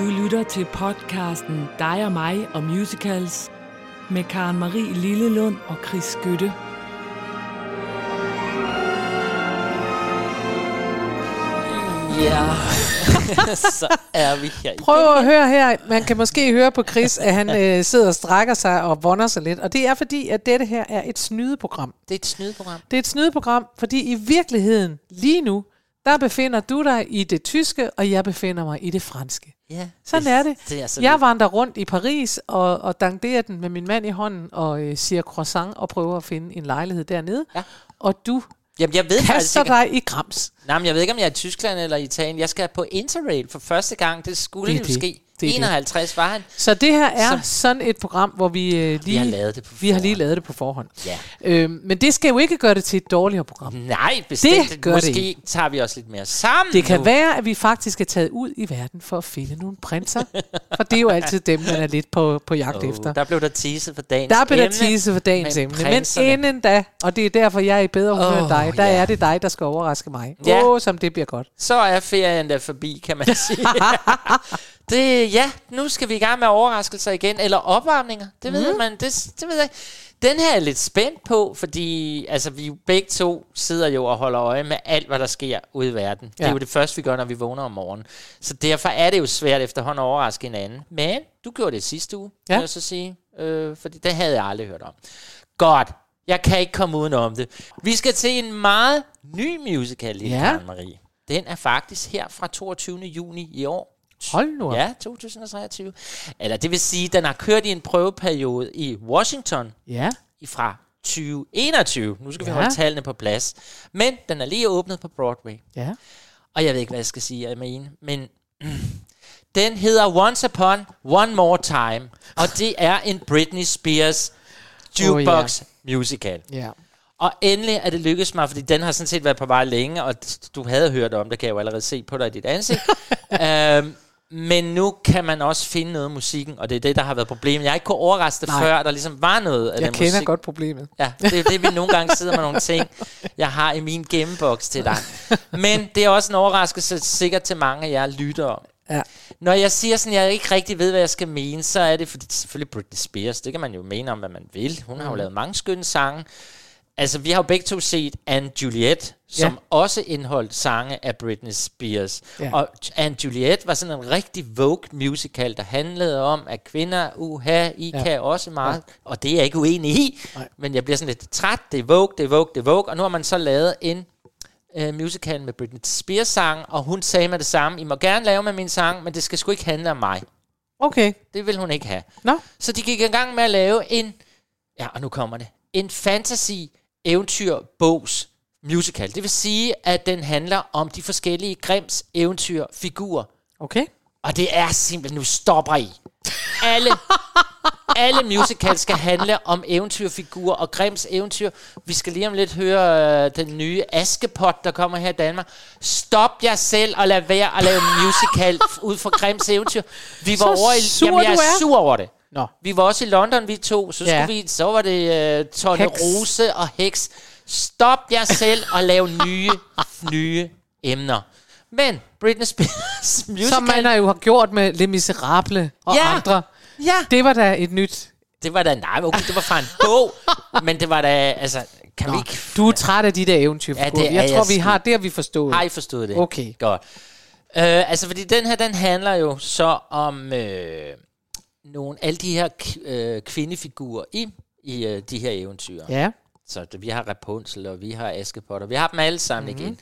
Du lytter til podcasten Dig og mig og musicals med Karen Marie Lillelund og Chris Skytte. Ja, så er vi her Prøv at høre her. Man kan måske høre på Chris, at han øh, sidder og strækker sig og vonder sig lidt. Og det er fordi, at dette her er et snydeprogram. Det er et snydeprogram. Det er et snydeprogram, fordi i virkeligheden, lige nu, der befinder du dig i det tyske, og jeg befinder mig i det franske. Ja, Sådan er det. det er så jeg vandrer rundt i Paris og, og danderer den med min mand i hånden og øh, siger croissant og prøver at finde en lejlighed dernede. Ja. Og du Jamen, jeg ved kaster ikke, dig i grams. nej, men jeg ved ikke, om jeg er i Tyskland eller i Italien. Jeg skal på Interrail for første gang. Det skulle Det det jo det. ske. Det er det. 51 var han. Så det her er Så- sådan et program, hvor vi øh, lige... Vi har lavet det på Vi har lige lavet det på forhånd. Ja. Øhm, men det skal jo ikke gøre det til et dårligere program. Nej, bestemt. Det gør det Måske tager vi også lidt mere sammen Det kan nu. være, at vi faktisk er taget ud i verden for at finde nogle prinser. for det er jo altid dem, man er lidt på, på jagt Oh, efter. Der blev der teaset for dagens Der blev der teaset for dagens med emne. Men inden da, og det er derfor, jeg er i bedre humør Åh, end dig, der ja. er det dig, der skal overraske mig. Åh, Ja. oh, som det bliver godt. Så er ferien der forbi, kan man sige. det, ja, nu skal vi i gang med overraskelser igen, eller opvarmninger. Det ved man, det, det ved jeg. Den her er lidt spændt på, fordi altså, vi begge to sidder jo og holder øje med alt, hvad der sker ude i verden. Det er Ja. jo det første, vi gør, når vi vågner om morgenen. Så derfor er det jo svært efterhånden at overraske hinanden. Men du gjorde det sidste uge, Ja. vil jeg så sige. Øh, fordi det havde jeg aldrig hørt om. Godt. Jeg kan ikke komme udenom det. Vi skal til en meget ny musical, lille Ja. Marie. Den er faktisk her fra 22. juni i år. Hold nu op. Ja, 2023. Eller det vil sige, den har kørt i en prøveperiode i Washington Ja. i fra 2021. Nu skal vi Ja. holde tallene på plads. Men den er lige åbnet på Broadway. Ja. Og jeg ved ikke, hvad jeg skal sige af mine, men den hedder Once Upon One More Time. Og det er en Britney Spears jukebox musical. Ja. Og endelig er det lykkedes mig, fordi den har sådan set været på vej længe, og du havde hørt om det, kan jeg jo allerede se på dig i dit ansigt. øhm, men nu kan man også finde noget af musikken, og det er det, der har været problemet. Jeg har ikke kunnet overraske det før, der ligesom var noget af Jeg den kender musik. godt problemet. Ja, det er det, vi nogle gange sidder med nogle ting, jeg har i min gamebox til dig. Men det er også en overraskelse sikkert til mange af jer lyttere. Ja. Når jeg siger sådan, jeg ikke rigtig ved, hvad jeg skal mene, så er det fordi selvfølgelig Britney Spears. Det kan man jo mene om, hvad man vil. Hun har Mm. jo lavet mange skønne sange. Altså, vi har jo begge to set Anne Juliet, som Ja. også indeholdt sange af Britney Spears. Ja. Og Anne Juliet var sådan en rigtig Vogue musical, der handlede om, at kvinder, uha, I Ja. kan også meget. Ja. Og det er jeg ikke uenig i. Nej. Men jeg bliver sådan lidt træt. Det er Vogue, det er Vogue, det er Vogue. Og nu har man så lavet en øh, musical med Britney Spears sang, og hun sagde med det samme, I må gerne lave med min sang, men det skal sgu ikke handle om mig. Okay. Det vil hun ikke have. Nå. Så de gik i gang med at lave en, ja, og nu kommer det, en fantasy eventyr bogs musical. Det vil sige, at den handler om de forskellige Grimms eventyr figurer. Okay. Og det er simpelthen, nu stopper I. Alle, alle musicals skal handle om eventyrfigurer og Grimms eventyr. Vi skal lige om lidt høre øh, den nye Askepot, der kommer her i Danmark. Stop jer selv og lad være at lave musical ud fra Grimms eventyr. Vi var Så over i, sur jamen, jeg er er. sur over det. Nå. Vi var også i London, vi to. Så, Ja. skulle vi, så var det uh, Tonne Heks. Rose og Heks. Stop jer selv og lav nye, nye emner. Men Britney Spears musical... Som man har jo har gjort med Les Miserable og Ja. andre. Ja. Det var da et nyt. Det var da... Nej, okay, det var fra en bog. men det var da... Altså, kan vi ikke... Du er træt af de der eventyrfigurer. Ja, det er jeg tror, jeg vi sgu. har, det har vi forstået. Har I forstået det? Okay. Godt. Øh, altså, fordi den her, den handler jo så om øh, nogle, alle de her øh, kvindefigurer i, i øh, de her eventyr. Ja. Så vi har Rapunzel, og vi har Askepot, og vi har dem alle sammen Mhm. mm-hmm. igen.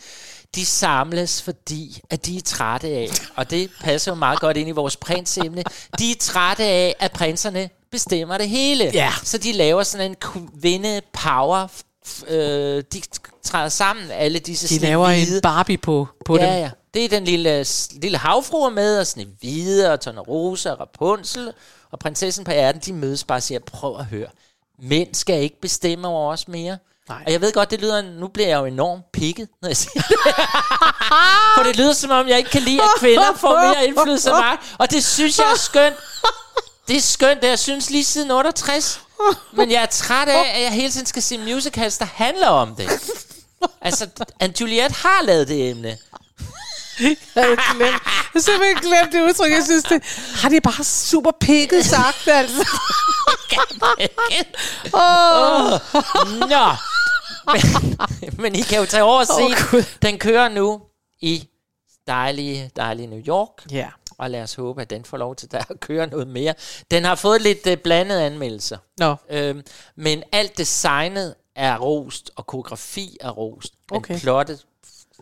De samles, fordi at de er trætte af, og det passer jo meget godt ind i vores prinsemne, de er trætte af, at prinserne bestemmer det hele. Ja. Så de laver sådan en kvinde-power, f- øh, de træder sammen, alle disse De laver en Barbie på, på ja, dem. Ja, det er den lille, lille havfru er med, og Snehvide, og Tornerose, og Rapunzel, og prinsessen på ærten, de mødes bare og siger, prøv at høre, mænd skal ikke bestemme over os mere. Nej. Og jeg ved godt, det lyder, nu bliver jeg jo enormt pikket, når jeg siger det. For det lyder som om, jeg ikke kan lide, at kvinder får mere indflydelse end mig. Og det synes jeg er skønt. Det er skønt, det jeg synes lige siden 68. Men jeg er træt af, at jeg hele tiden skal se musicals, der handler om det. Altså, Anne Juliet har lavet det emne. Jeg havde glemt. Jeg simpelthen glemt det udtryk. Jeg synes, det har det bare super pikket sagt, altså. Åh. Nå. Men, men I kan jo tage over og se, Gud. den kører nu i dejlige, dejlige New York. Ja. Og lad os håbe, at den får lov til at køre noget mere. Den har fået lidt uh, blandede anmeldelser. Nå, Øhm, men alt designet er rost, og koreografi er rost. Men Okay. plottet,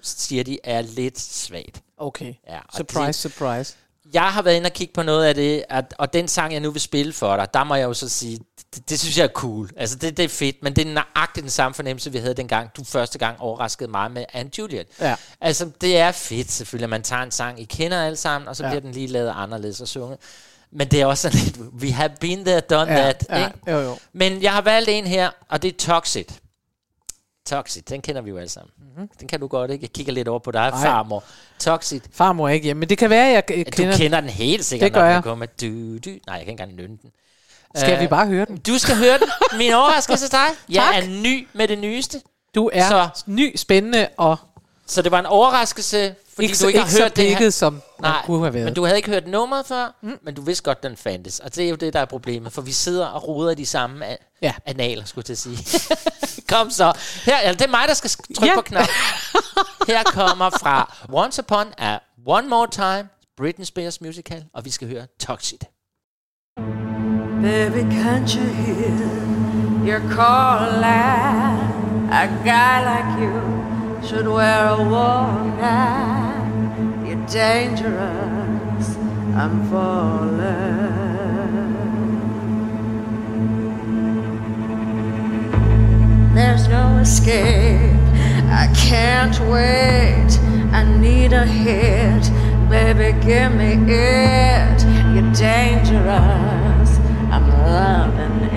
siger de, er lidt svagt. okay. Ja, Surprise, surprise. Jeg har været inde og kigge på noget af det, at, og den sang, jeg nu vil spille for dig, der må jeg jo så sige, det, det synes jeg er cool. Altså, det, det er fedt, men det er nøjagtigt den samme fornemmelse, vi havde dengang, du første gang overraskede mig med Anne Juliet. Ja. Altså, det er fedt selvfølgelig, at man tager en sang, I kender alle sammen, og så Ja. ja. bliver den lige lavet anderledes og sunget. Men det er også sådan lidt, we have been there, done Ja, that. ja, ikke? jo, jo. Men jeg har valgt en her, og det er Toxic. Toxic, den kender vi jo alle sammen. Mhm. Mm-hmm. Den kan du godt, ikke? Jeg kigger lidt over på dig, Nej. farmor. Toxic. Farmor er ikke hjemme, men det kan være, jeg jeg Du kender. kender den helt sikkert, Det gør når jeg. kommer. Du, du. Nej, jeg kan ikke engang nynne den. Skal Øh, vi bare høre den? Du skal høre den. Min overraskelse til dig. Jeg Tak. er ny med det nyeste. Du er Så- ny, spændende og Så det var en overraskelse, fordi ikke, du så, ikke, ikke har så hørt det her. pikket, som Nej, kunne have været. men du havde ikke hørt nummeret før, mm. men du vidste godt, den fandtes. Og det er jo det, der er problemet, for vi sidder og roder i de samme a- Ja. analer, skulle jeg til at sige. Kom så. Her, eller det er mig, der skal sk- trykke Ja. på knappen. Her kommer fra Once Upon a One More Time, Britney Spears musical, og vi skal høre Toxic. Baby, can't you hear your calling? A guy like you should wear a warning. Dangerous. I'm falling. There's no escape. I can't wait. I need a hit. Baby, give me it. You're dangerous. I'm loving it.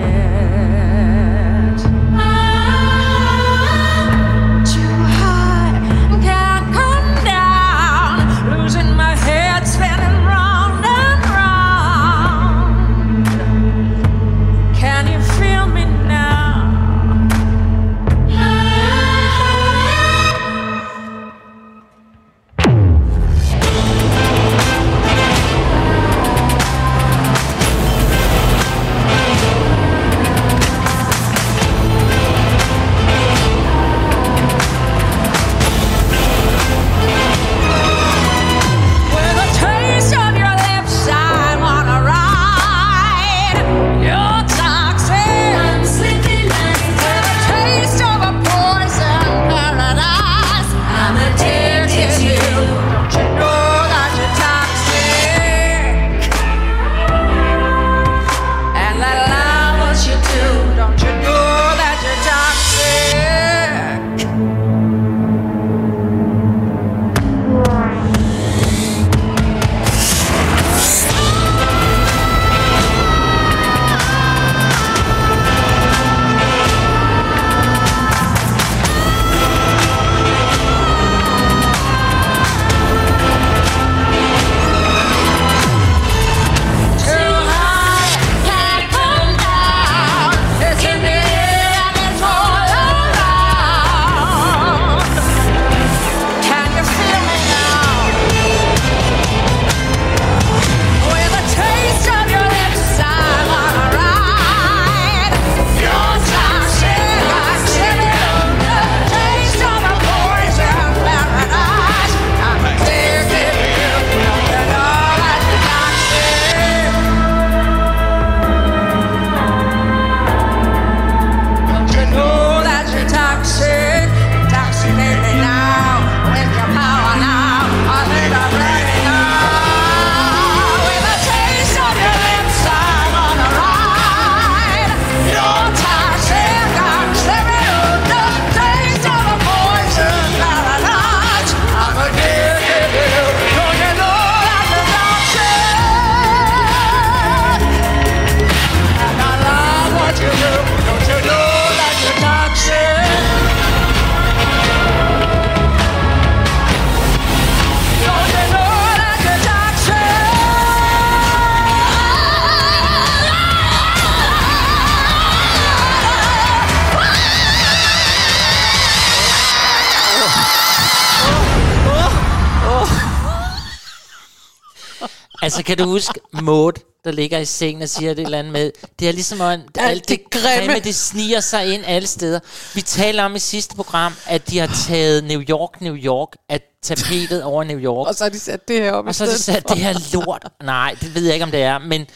Altså, kan du huske Maud, der ligger i sengen og siger det eller andet med, det er ligesom, at alt det grimme, det sniger sig ind alle steder. Vi taler om i sidste program, at de har taget New York, New York, at tapetet over New York. Og så har de sat det her op Og så har de sat det her lort. Nej, det ved jeg ikke, om det er, men...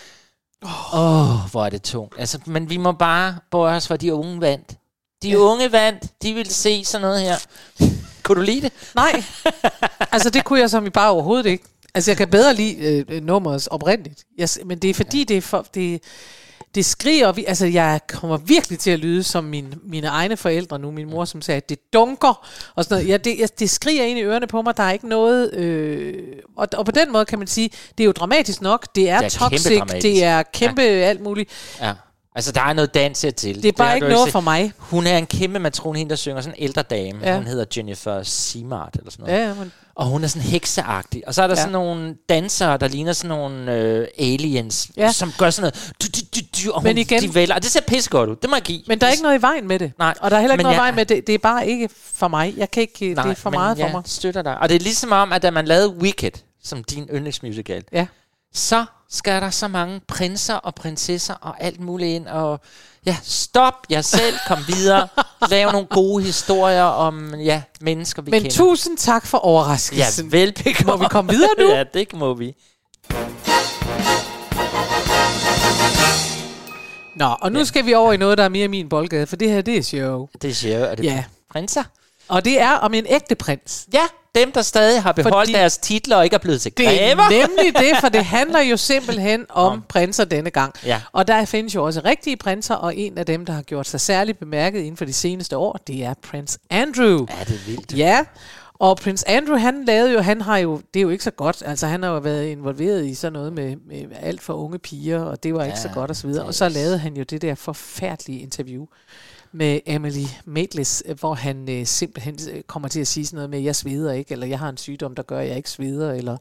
Åh, oh, hvor er det tungt. Altså, men vi må bare bøje os for, de unge vandt. De ja. unge vandt. De vil se sådan noget her. Kunne du lide det? Nej, altså det kunne jeg som i bare overhovedet ikke. Altså jeg kan bedre lide øh, nummeret oprindeligt. Jeg, men det er fordi, ja. det, er for, det, det skriger, vi, altså jeg kommer virkelig til at lyde som min, mine egne forældre nu, min mor som sagde, at det dunker, og sådan noget. Ja, det, jeg, det skriger ind i ørerne på mig, der er ikke noget, øh, og, og på den måde kan man sige, det er jo dramatisk nok, det er, Det er toxic, det er kæmpe ja. alt muligt. Ja. Altså, der er noget dans her til. Det er bare har ikke du noget set. for mig. Hun er en kæmpe matron, hende der synger, sådan en ældre dame. Ja. Hun hedder Jennifer Simart, eller sådan noget. Ja, ja, men, Og hun er sådan hekseagtig. Og så er der Ja. sådan nogle dansere, der ligner sådan nogle øh, aliens, Ja. som gør sådan noget. Du, du, du, du, og Men hun, igen- de vælger. Og det ser pisse godt ud. Det må jeg give. men der er ikke noget i vejen med det. Nej, Og der er heller ikke men noget i vejen med det. Det er bare ikke for mig. Jeg kan ikke, det er for men meget for mig. støtter dig. Og det er ligesom om, at da man lavede Wicked, som din yndlingsmusical, Ja. så skal der så mange prinser og prinsesser og alt muligt ind. Og ja, stop jer selv, kom videre. Lav nogle gode historier om ja, mennesker, vi Men kender. tusind tak for Ja, overraskelsen. velbekomme. Må vi komme videre nu? ja, det må vi. Nå, og nu skal vi over i noget, der er mere min boldgade, for det her, det er show. Det siger jeg. Er det Ja. prinser? Og det er om en ægte prins. Ja, dem, der stadig har beholdt Fordi- deres titler og ikke er blevet til Det grever. er nemlig det, for det handler jo simpelthen om Om. prinser denne gang. Ja. Og der findes jo også rigtige prinser, og en af dem, der har gjort sig særligt bemærket inden for de seneste år, det er prins Andrew. Ja, det er vildt. Ja, og prins Andrew, han lavede jo, han har jo, det er jo ikke så godt, altså han har jo været involveret i sådan noget med, med alt for unge piger, og det var ikke så Ja, godt og så videre. det Og så lavede han jo det der forfærdelige interview med Emily Maitlis, øh, hvor han øh, simpelthen øh, kommer til at sige sådan noget med, jeg sveder ikke, eller jeg har en sygdom, der gør, at jeg ikke sveder, eller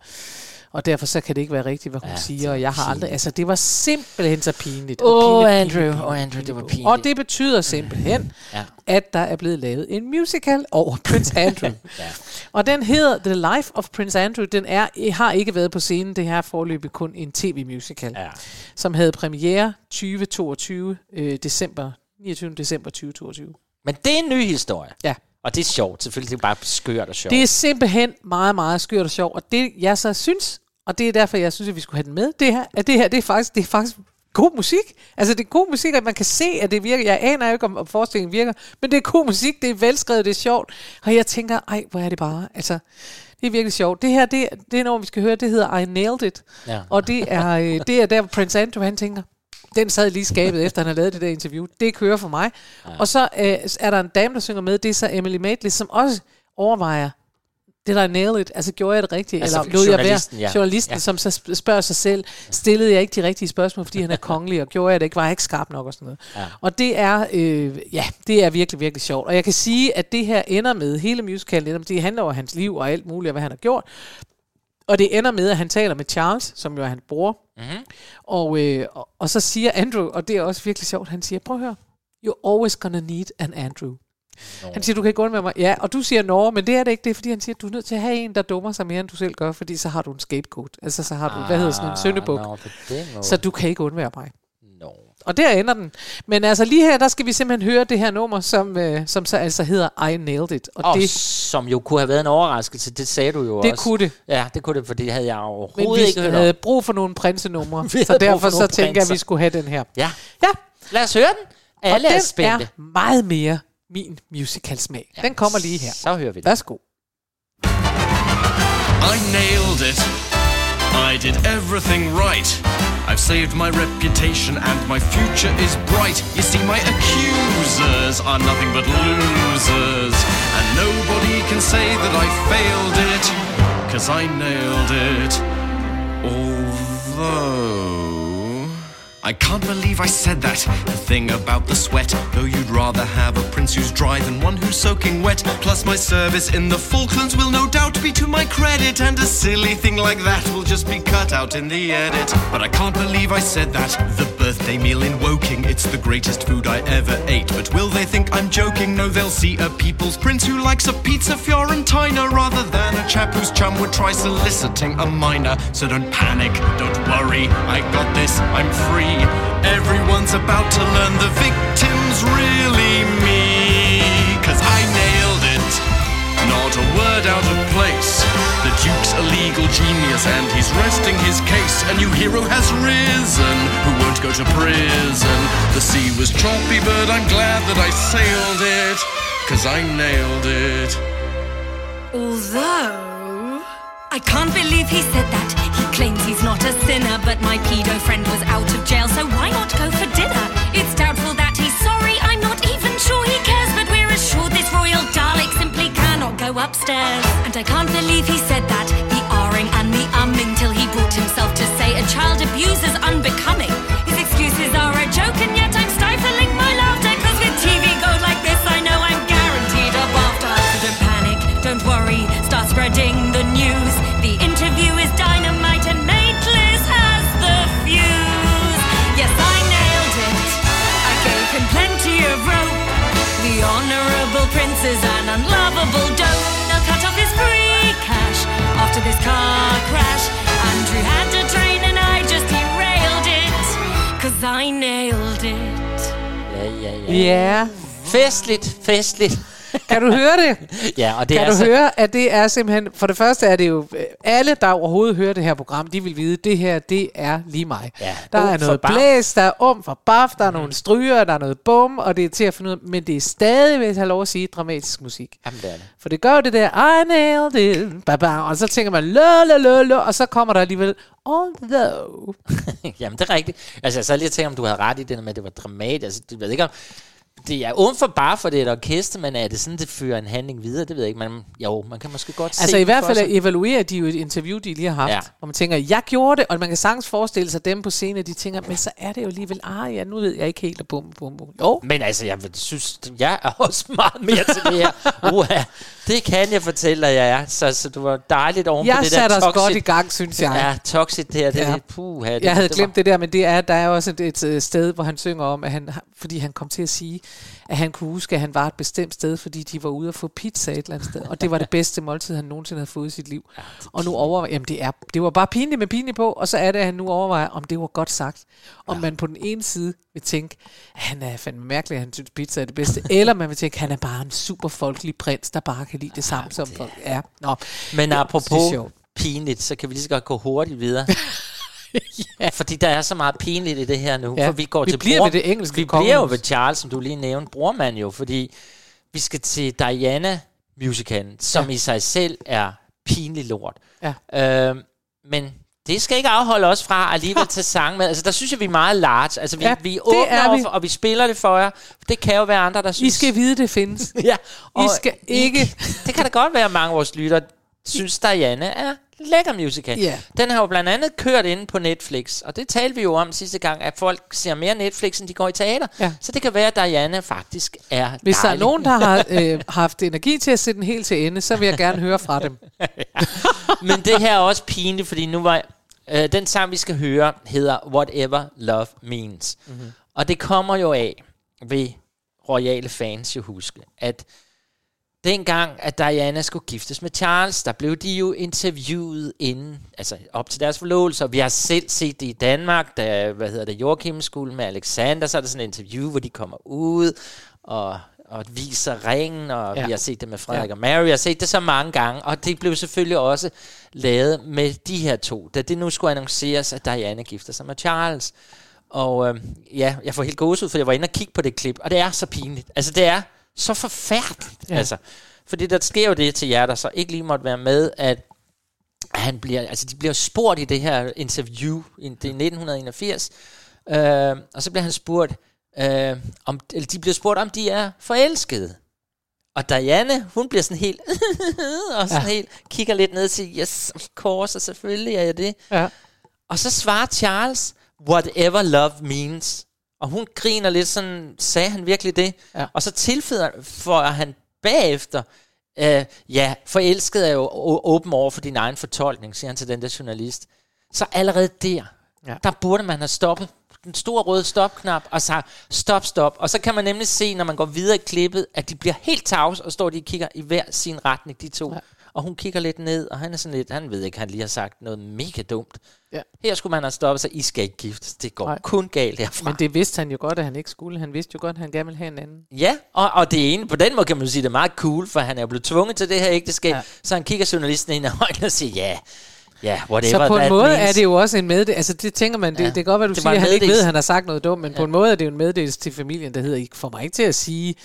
og derfor så kan det ikke være rigtigt, hvad hun ja, siger, og jeg har aldrig, altså det var simpelthen så pinligt. Åh, pinligt, Andrew. pinligt, Åh, Andrew, det var pinligt. Og det betyder simpelthen, Ja. at der er blevet lavet en musical over Prince Andrew. Ja. Og den hedder The Life of Prince Andrew. Den er, har ikke været på scenen. Det her er forløbig kun en tv-musical, Ja. som havde premiere 2022, øh, december, 29. december 2022. Men det er en ny historie. Ja. Og det er sjovt. Selvfølgelig det er bare skørt og sjovt. Det er simpelthen meget, meget skørt og sjovt. Og det, jeg så synes, og det er derfor, jeg synes, at vi skulle have den med, det her, at det her, det er faktisk, det er faktisk god musik. Altså, det er god musik, at man kan se, at det virker. Jeg aner jo ikke, om, om forestillingen virker, men det er god musik, det er velskrevet, det er sjovt. Og jeg tænker, ej, hvor er det bare, altså, det er virkelig sjovt. Det her, det, det er noget, vi skal høre, det hedder I Nailed It. Ja. Og det er, øh, det er der, hvor Prince Andrew, han tænker, den sad lige skabet, efter han har lavet det der interview. Det kører for mig. Ja. Og så øh, er der en dame, der synger med, det er så Emily Maitlis, som også overvejer, det der er nailed it, altså gjorde jeg det rigtigt, Altså, eller lod jeg være? journalisten, ja. Journalisten, Ja. som så sp- spørger sig selv, stillede jeg ikke de rigtige spørgsmål, fordi han er kongelig, og gjorde jeg det ikke, var jeg ikke skarp nok og sådan noget. Ja. Og det er, øh, ja, det er virkelig, virkelig sjovt. Og jeg kan sige, at det her ender med, hele musicalen ender med, det handler om hans liv og alt muligt, og hvad han har gjort. Og det ender med, at han taler med Charles, som jo er hans bror, Mm-hmm. og, øh, og, og så siger Andrew, og det er også virkelig sjovt, han siger, prøv at høre, you're always gonna need an Andrew. Han siger, du kan ikke undvære mig. Ja, og du siger Norge, men det er det ikke. Det er, fordi han siger, du er nødt til at have en, der dummer sig mere, end du selv gør, fordi så har du en scapegoat. Altså, så har du, hvad hedder sådan en. Ah, den måde. Så du kan ikke undvære mig. Og der ender den. Men altså lige her, der skal vi simpelthen høre det her nummer, som, øh, som så altså hedder I Nailed It. Og Og det, som jo kunne have været en overraskelse, det sagde du jo det også. kunne det. Ja, det kunne det, for det havde jeg Men overhovedet ikke vi hørt havde om. brug for nogle prinsenumre, så derfor for så tænker jeg, at vi prinser. skulle have den her. Ja, Ja, lad os høre den. Alle og er den spændte. er meget mere min musicalsmag. Ja. Den kommer lige her. Så hører vi den. Værsgo. I nailed it. I did everything right. I've saved my reputation and my future is bright. You see, my accusers are nothing but losers. And nobody can say that I failed it, cause I nailed it. Although. I can't believe I said that. The thing about the sweat, though you'd rather have a prince who's dry than one who's soaking wet. Plus, my service in the Falklands will no doubt be to my credit, and a silly thing like that will just be cut out in the edit. But I can't believe I said that. The birthday meal in Woking, it's the greatest food I ever ate. But will they think I'm joking? No, they'll see a people's prince who likes a pizza Fiorentina rather than a chap whose chum would try soliciting a minor. So don't panic, don't worry, I got this, I'm free. Everyone's about to learn the victim's really me. Cause I nailed it, not a word out of place. The Duke's a legal genius and he's resting his case. A new hero has risen who won't go to prison. The sea was choppy, but I'm glad that I sailed it. Cause I nailed it. Although, I can't believe he said that. Claims he's not a sinner, but my pedo friend was out of jail, so why not go for dinner? It's doubtful that he's sorry, I'm not even sure he cares, but we're assured this royal Dalek simply cannot go upstairs. And I can't believe he said that. The R-ing and the umming till he brought himself to say a child abuser's unbecoming. Ja, Festligt, festligt. Kan du høre det? Ja, og det Kan er du så... høre, at det er simpelthen... For det første er det jo... øh, Alle, der overhovedet hører det her program, de vil vide, at det her, det er lige mig. Ja, der om er noget blæs, der er om for baf, der er nogle stryger, der er noget bum, og det er til at finde ud af. Men det er stadig, hvis jeg har lov at sige, dramatisk musik. Jamen, det er det. For det gør jo det der, I nailed it, ba, ba, og så tænker man, la, la, la, la, og så kommer der alligevel, although. Jamen, det er rigtigt. Altså, jeg sad lige og tænkte, om du havde ret i det med, at det var dramatisk. Altså, det ved ikke om... Det er uden for bare, for det er et orkester, men er det sådan, det fører en handling videre? Det ved jeg ikke. Man, jo, man kan måske godt se Altså i hvert fald sig. evaluerer de jo et interview, de lige har haft, Ja. hvor man tænker, jeg gjorde det, og man kan sagtens forestille sig dem på scenen, de tænker, men så er det jo alligevel, ah ja, nu ved jeg ikke helt, og bum, bum, bum. Jo, Men altså, jeg synes, jeg er også meget mere til det her. Uha, det kan jeg fortælle dig, jeg er. Så, så du var dejligt oven jeg på det der satte os godt i gang, synes jeg. Ja, toxic der, det er Ja. puha. Det, Jeg havde det glemt det der, men det er, der er også et, et, øh, sted, hvor han synger om, at han, fordi han kom til at sige, at han kunne huske, at han var et bestemt sted, fordi de var ude at få pizza et eller andet sted. Og det var det bedste måltid, han nogensinde havde fået i sit liv. Og nu overvejer, jamen det, er, det var bare pinligt med pinligt på, og så er det, at han nu overvejer, om det var godt sagt. Om man på den ene side vil tænke, at han er fandme mærkelig, at han synes pizza er det bedste, eller man vil tænke, at han er bare en super folkelig prins, der bare kan lide det samme som folk. Ja, nå. Men det er apropos sjovt. pinligt, så kan vi lige så godt gå hurtigt videre. ja. Fordi der er så meget pinligt i det her nu. Ja, For vi går vi til bliver bror, ved det engelske Vi bliver jo ved Charles, som du lige nævnte, brormand jo. Fordi vi skal til Diana musicalen, som Ja. i sig selv er pinlig lort. Ja. Øhm, men det skal ikke afholde os fra alligevel tage sang med. Altså, der synes jeg, vi er meget large. Altså, vi, Ja, vi er det åbne er over vi. for, og vi spiller det for jer. Det kan jo være andre, der I synes... skal vide, det findes. ja, I skal ikke... det kan da godt være, at mange af vores lytter synes, Diana er lækker musical. Ja. Den har jo blandt andet kørt inde på Netflix, og det talte vi jo om sidste gang, at folk ser mere Netflix, end de går i teater. Ja. Så det kan være, at Diana faktisk er Hvis der er dejlig. nogen, der har øh, haft energi til at sætte den helt til ende, så vil jeg gerne høre fra dem. Men det her er også pinligt, fordi nu var... Øh, den sang, vi skal høre, hedder Whatever Love Means. Mhm. Mm-hmm. Og det kommer jo af, ved royale fans jo huske, at dengang, at Diana skulle giftes med Charles, der blev de jo interviewet inden, altså op til deres forlovelse, og vi har selv set det i Danmark, da, hvad hedder det, Joachim skulle med Alexander, så er der sådan et interview, hvor de kommer ud, og, og viser ringen, og ja. Ja. vi har set det med Frederik Ja. og Mary, jeg har set det så mange gange, og det blev selvfølgelig også lavet med de her to, da det nu skulle annonceres, at Diana gifter sig med Charles. Og øh, ja, jeg får helt gåsehud, for jeg var inde og kigge på det klip, og det er så pinligt. Altså, det er så forfærdeligt. Ja. Altså, fordi der sker jo det til jer, der så ikke lige måtte være med, at han bliver, altså de bliver spurgt i det her interview, i- det er 1981, øh, og så bliver han spurgt, øh, om, eller de bliver spurgt, om de er forelskede. Og Diane, hun bliver sådan helt, og sådan ja. Helt, kigger lidt ned og siger, yes, of course, og selvfølgelig er jeg det. Ja. Og så svarer Charles, whatever love means. Og hun griner lidt sådan, sagde han virkelig det? Ja. Og så tilføjer for han bagefter, øh, ja, forelsket er jo åben over for din egen fortolkning, siger han til den der journalist. Så allerede der, ja. der burde man have stoppet den store røde stopknap og sagt stop, stop. Og så kan man nemlig se, når man går videre i klippet, at de bliver helt tavs, og står de og kigger i hver sin retning, de to. Ja. Og hun kigger lidt ned, og han er sådan lidt, han ved ikke, han lige har sagt noget mega dumt. Ja. Her skulle man have stoppet sig, I skal ikke giftes. Det går Nej. Kun galt herfra. Men det vidste han jo godt, at han ikke skulle. Han vidste jo godt, at han gerne ville have en anden. Ja, og, og det ene, på den måde kan man sige, det er meget cool, for han er blevet tvunget til det her ægteskab. Ja. Så han kigger journalisten ind i øjnene og siger, ja, ja, whatever Så på en måde means. er det jo også en meddelelse. Altså det tænker man, det, ja. Det kan godt være, du Det siger, at han ikke ved, at han har sagt noget dumt, men ja. på en måde er det jo en meddelelse til familien, der hedder, I får mig ikke til at sige,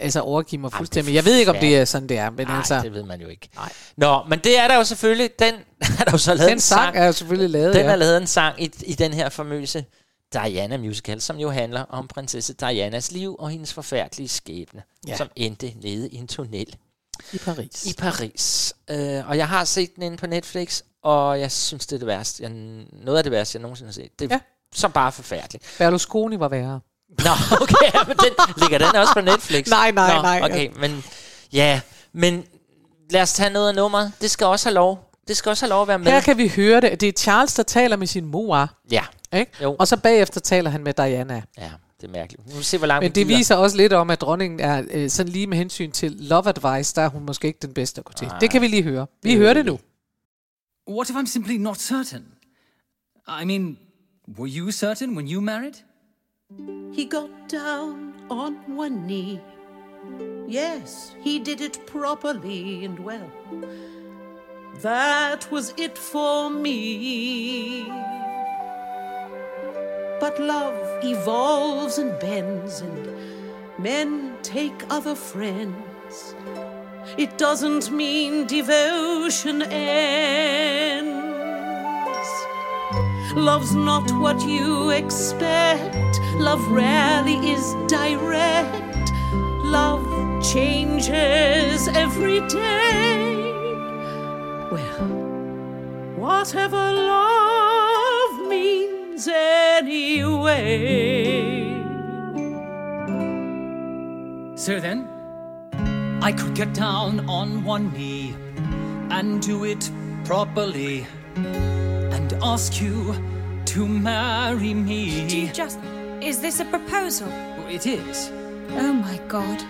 altså overgive mig fuldstændig. Jeg ved ikke, om det er er sådan, det er, men Nej, altså, det ved man jo ikke. Nej. Nå, men det er der jo selvfølgelig, den er der jo så lavet den en sang er jo selvfølgelig lavet, Den ja. er lavet en sang i, i den her famøse Diana musical, som jo handler om prinsesse Dianas liv og hendes forfærdelige skæbne, Ja. som endte nede i en tunnel i Paris. i Paris. Uh, og jeg har set den inde på Netflix, og jeg synes, det er det værste. Jeg, noget af det værste, jeg nogensinde har set. Det er Ja. så bare forfærdeligt. Berlusconi var værre. Nå, okay, ja, men den, ligger den også på Netflix? Nej, nej, Nå, nej. Okay, men ja, men lad os tage noget af nummeret. Det skal også have lov. Det skal også have lov at være med. Her kan vi høre det. Det er Charles, der taler med sin mor. Ja, Ikke? Jo. Og så bagefter taler han med Diana. ja, det er mærkeligt. Nu vi se, hvor langt Men det gider. viser også lidt om, at dronningen er øh, sådan lige med hensyn til love advice, der er hun måske ikke den bedste at gå til. Det kan vi lige høre. Vi Det hører vil det nu. What if I'm simply not certain? I mean, were you certain when you married? He got down on one knee. Yes, he did it properly and well. That was it for me. But love evolves and bends, and men take other friends. It doesn't mean devotion ends. Love's not what you expect. Love rarely is direct. Love changes every day. Well, whatever love means anyway. So then, I could get down on one knee and do it properly ask you to marry me. Do you just. Is this a proposal? It is. Oh my god.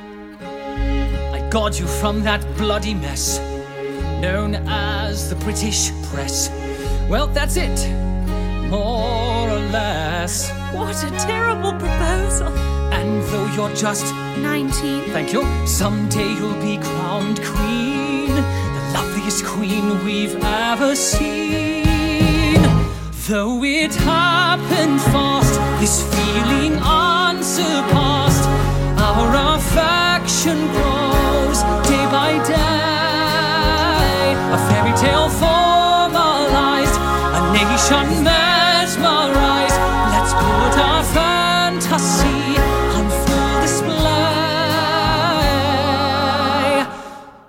I got you from that bloody mess known as the British press. Well, that's it, more or less. What a terrible proposal. And though you're just 19. Thank you. Someday you'll be crowned queen, the loveliest queen we've ever seen. Though it happened fast, this feeling unsurpassed, our affection grows day by day. A fairy tale formalized, a nation mesmerized. Let's put our fantasy on full display.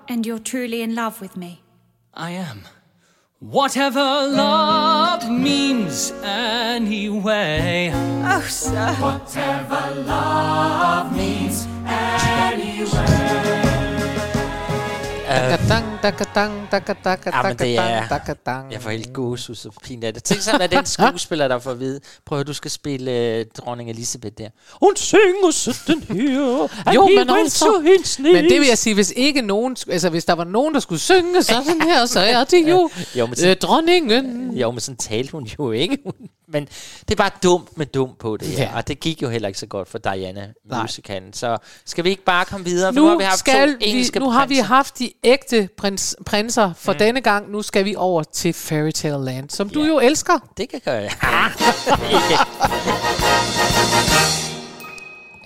And you're truly in love with me. I am. Whatever love means, anyway. Oh, sir. Dakadang, dakadang, dakadang, Ja, men det er- dakadang, dakadang. Jeg får helt gåsehud, så fint er det. Tænk sådan, at den skuespiller, der får at vide, prøv at du skal spille uh, dronning Elisabeth der. Hun synger sådan her. Jo, men altså- hendes Men det vil jeg sige, hvis ikke nogen, altså hvis der var nogen, der skulle synge sådan her, så er det jo, Jo, men så- øh, dronningen. Jo, men sådan talte hun jo ikke. Men det er bare dumt med dumt på det her. Ja. Og det gik jo heller ikke så godt for Diana Nej. Så skal vi ikke bare komme videre? For nu, har Nu, vi haft skal to vi, nu har vi haft de ægte prins, prinser for mm. denne gang. Nu skal vi over til Fairy Tale Land, som du Ja. jo elsker. Det kan gøre jeg.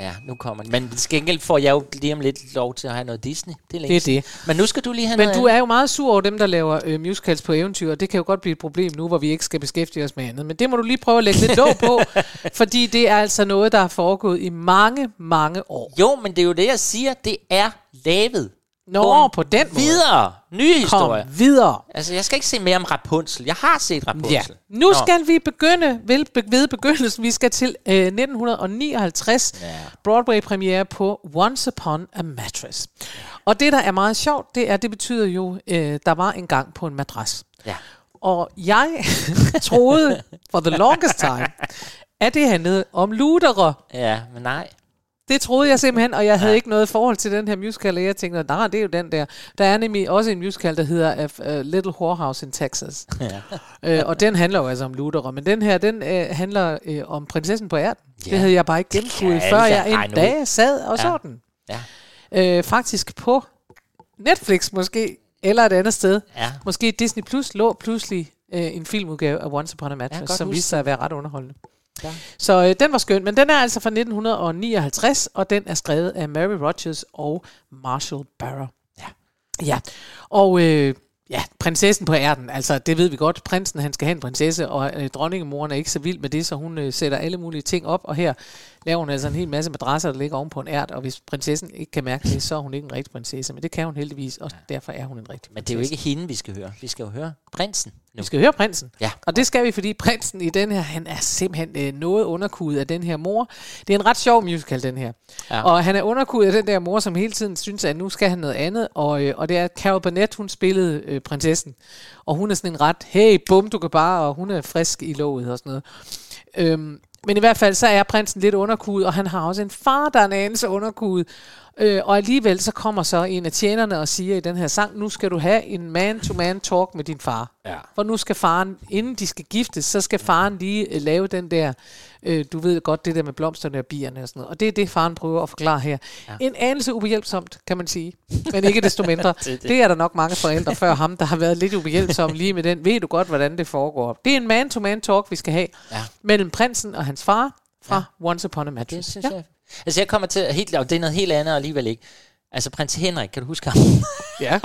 ja, nu kommer det. Men til gengæld får jeg jo lige om lidt lov til at have noget Disney. Det er, Det er det. Men nu skal du lige have Men noget du er jo meget sur over dem, der laver øh, musicals på eventyr, og det kan jo godt blive et problem nu, hvor vi ikke skal beskæftige os med andet. Men det må du lige prøve at lægge lidt låg på, fordi det er altså noget, der har foregået i mange, mange år. Jo, men det er jo det, jeg siger. Det er lavet. Nå, en på den måde. Videre. Nye Kom historier. videre. Altså, jeg skal ikke se mere om Rapunzel. Jeg har set Rapunzel. Ja. Nu Nå. skal vi begynde ved, ved begyndelsen. Vi skal til øh, 1959. Ja. Broadway-premiere på Once Upon a Mattress. Og det, der er meget sjovt, det er, det betyder jo, øh, der var en gang på en madras. Ja. Og jeg troede for the longest time, at det handlede om lutere. Ja, men nej. Det troede jeg simpelthen, og jeg havde ja. ikke noget forhold til den her musical, og jeg tænkte, nej, det er jo den der. Der er nemlig også en musical, der hedder uh, Little Whorehouse in Texas. Ja. øh, og den handler jo altså om lutherer, men den her, den øh, handler øh, om prinsessen på ærten. Ja. Ja. Det havde jeg bare ikke alle før jeg en dag sad og Ja. så den. Ja. Øh, faktisk på Netflix måske, eller et andet sted. Ja. Måske Disney Plus lå pludselig øh, en filmudgave af Once Upon a Mattress, godt som viste sig at være ret underholdende. Ja. Så øh, den var skøn, men den er altså fra 1959, og den er skrevet af Mary Rogers og Marshall Barrow. Ja. Ja, og øh, ja, prinsessen på ærten, altså det ved vi godt, prinsen han skal have en prinsesse, og øh, dronningemoren er ikke så vild med det, så hun øh, sætter alle mulige ting op, og her laver hun altså en hel masse madrasser, der ligger oven på en ært, og hvis prinsessen ikke kan mærke det, så er hun ikke en rigtig prinsesse, men det kan hun heldigvis, og derfor er hun en rigtig Men det er jo ikke hende, vi skal høre. Vi skal jo høre prinsen nu. vi skal høre prinsen. Ja. Og det skal vi, fordi prinsen i den her, han er simpelthen øh, noget underkudet af den her mor. Det er en ret sjov musical, den her. Ja. Og han er underkudet af den der mor, som hele tiden synes, at nu skal han noget andet. Og, øh, og det er Carol Burnett, hun spillede øh, prinsessen. Og hun er sådan en ret, hey, bum, du kan bare, og hun er frisk i låget og sådan noget. Øhm, men i hvert fald, så er prinsen lidt underkudet, og han har også en far, der er en anelse underkudet. Øh, og alligevel så kommer så en af tjenerne og siger i den her sang, nu skal du have en man-to-man talk med din far. Ja. For nu skal faren, inden de skal giftes, så skal faren lige øh, lave den der, øh, du ved godt, det der med blomsterne og bierne og sådan noget. Og det er det, faren prøver at forklare her. Ja. En anelse ubehjælpsomt, kan man sige. Men ikke desto mindre. det, det. det. det er der nok mange forældre før ham, der har været lidt ubehjælpsomme lige med den. Ved du godt, hvordan det foregår? Det er en man-to-man talk, vi skal have Ja. mellem prinsen og hans far fra ja. Once Upon a Det Mattress. synes ja. jeg. Altså, jeg kommer til helt... Og det er noget helt andet alligevel ikke. Altså, prins Henrik, kan du huske ham? ja.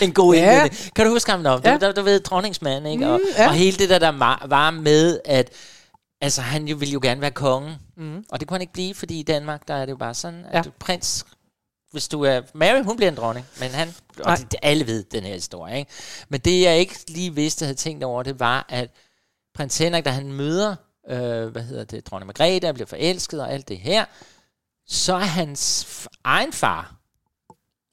en god Ja. indledning. Kan du huske ham nå? Ja. Du, du, du ved, dronningsmand, ikke? Og, Mm, ja. og hele det der, der var med, at altså, han jo ville jo gerne være konge. Mm. Og det kunne han ikke blive, fordi i Danmark, der er det jo bare sådan, at Ja. du, prins... Hvis du er... Mary, hun bliver en dronning, men han... Nej. Og det, det, alle ved den her historie, ikke? Men det, jeg ikke lige vidste, havde tænkt over, det var, at prins Henrik, da han møder, øh, hvad hedder det, dronning Margrethe, bliver forelsket og alt det her, så er hans egen far,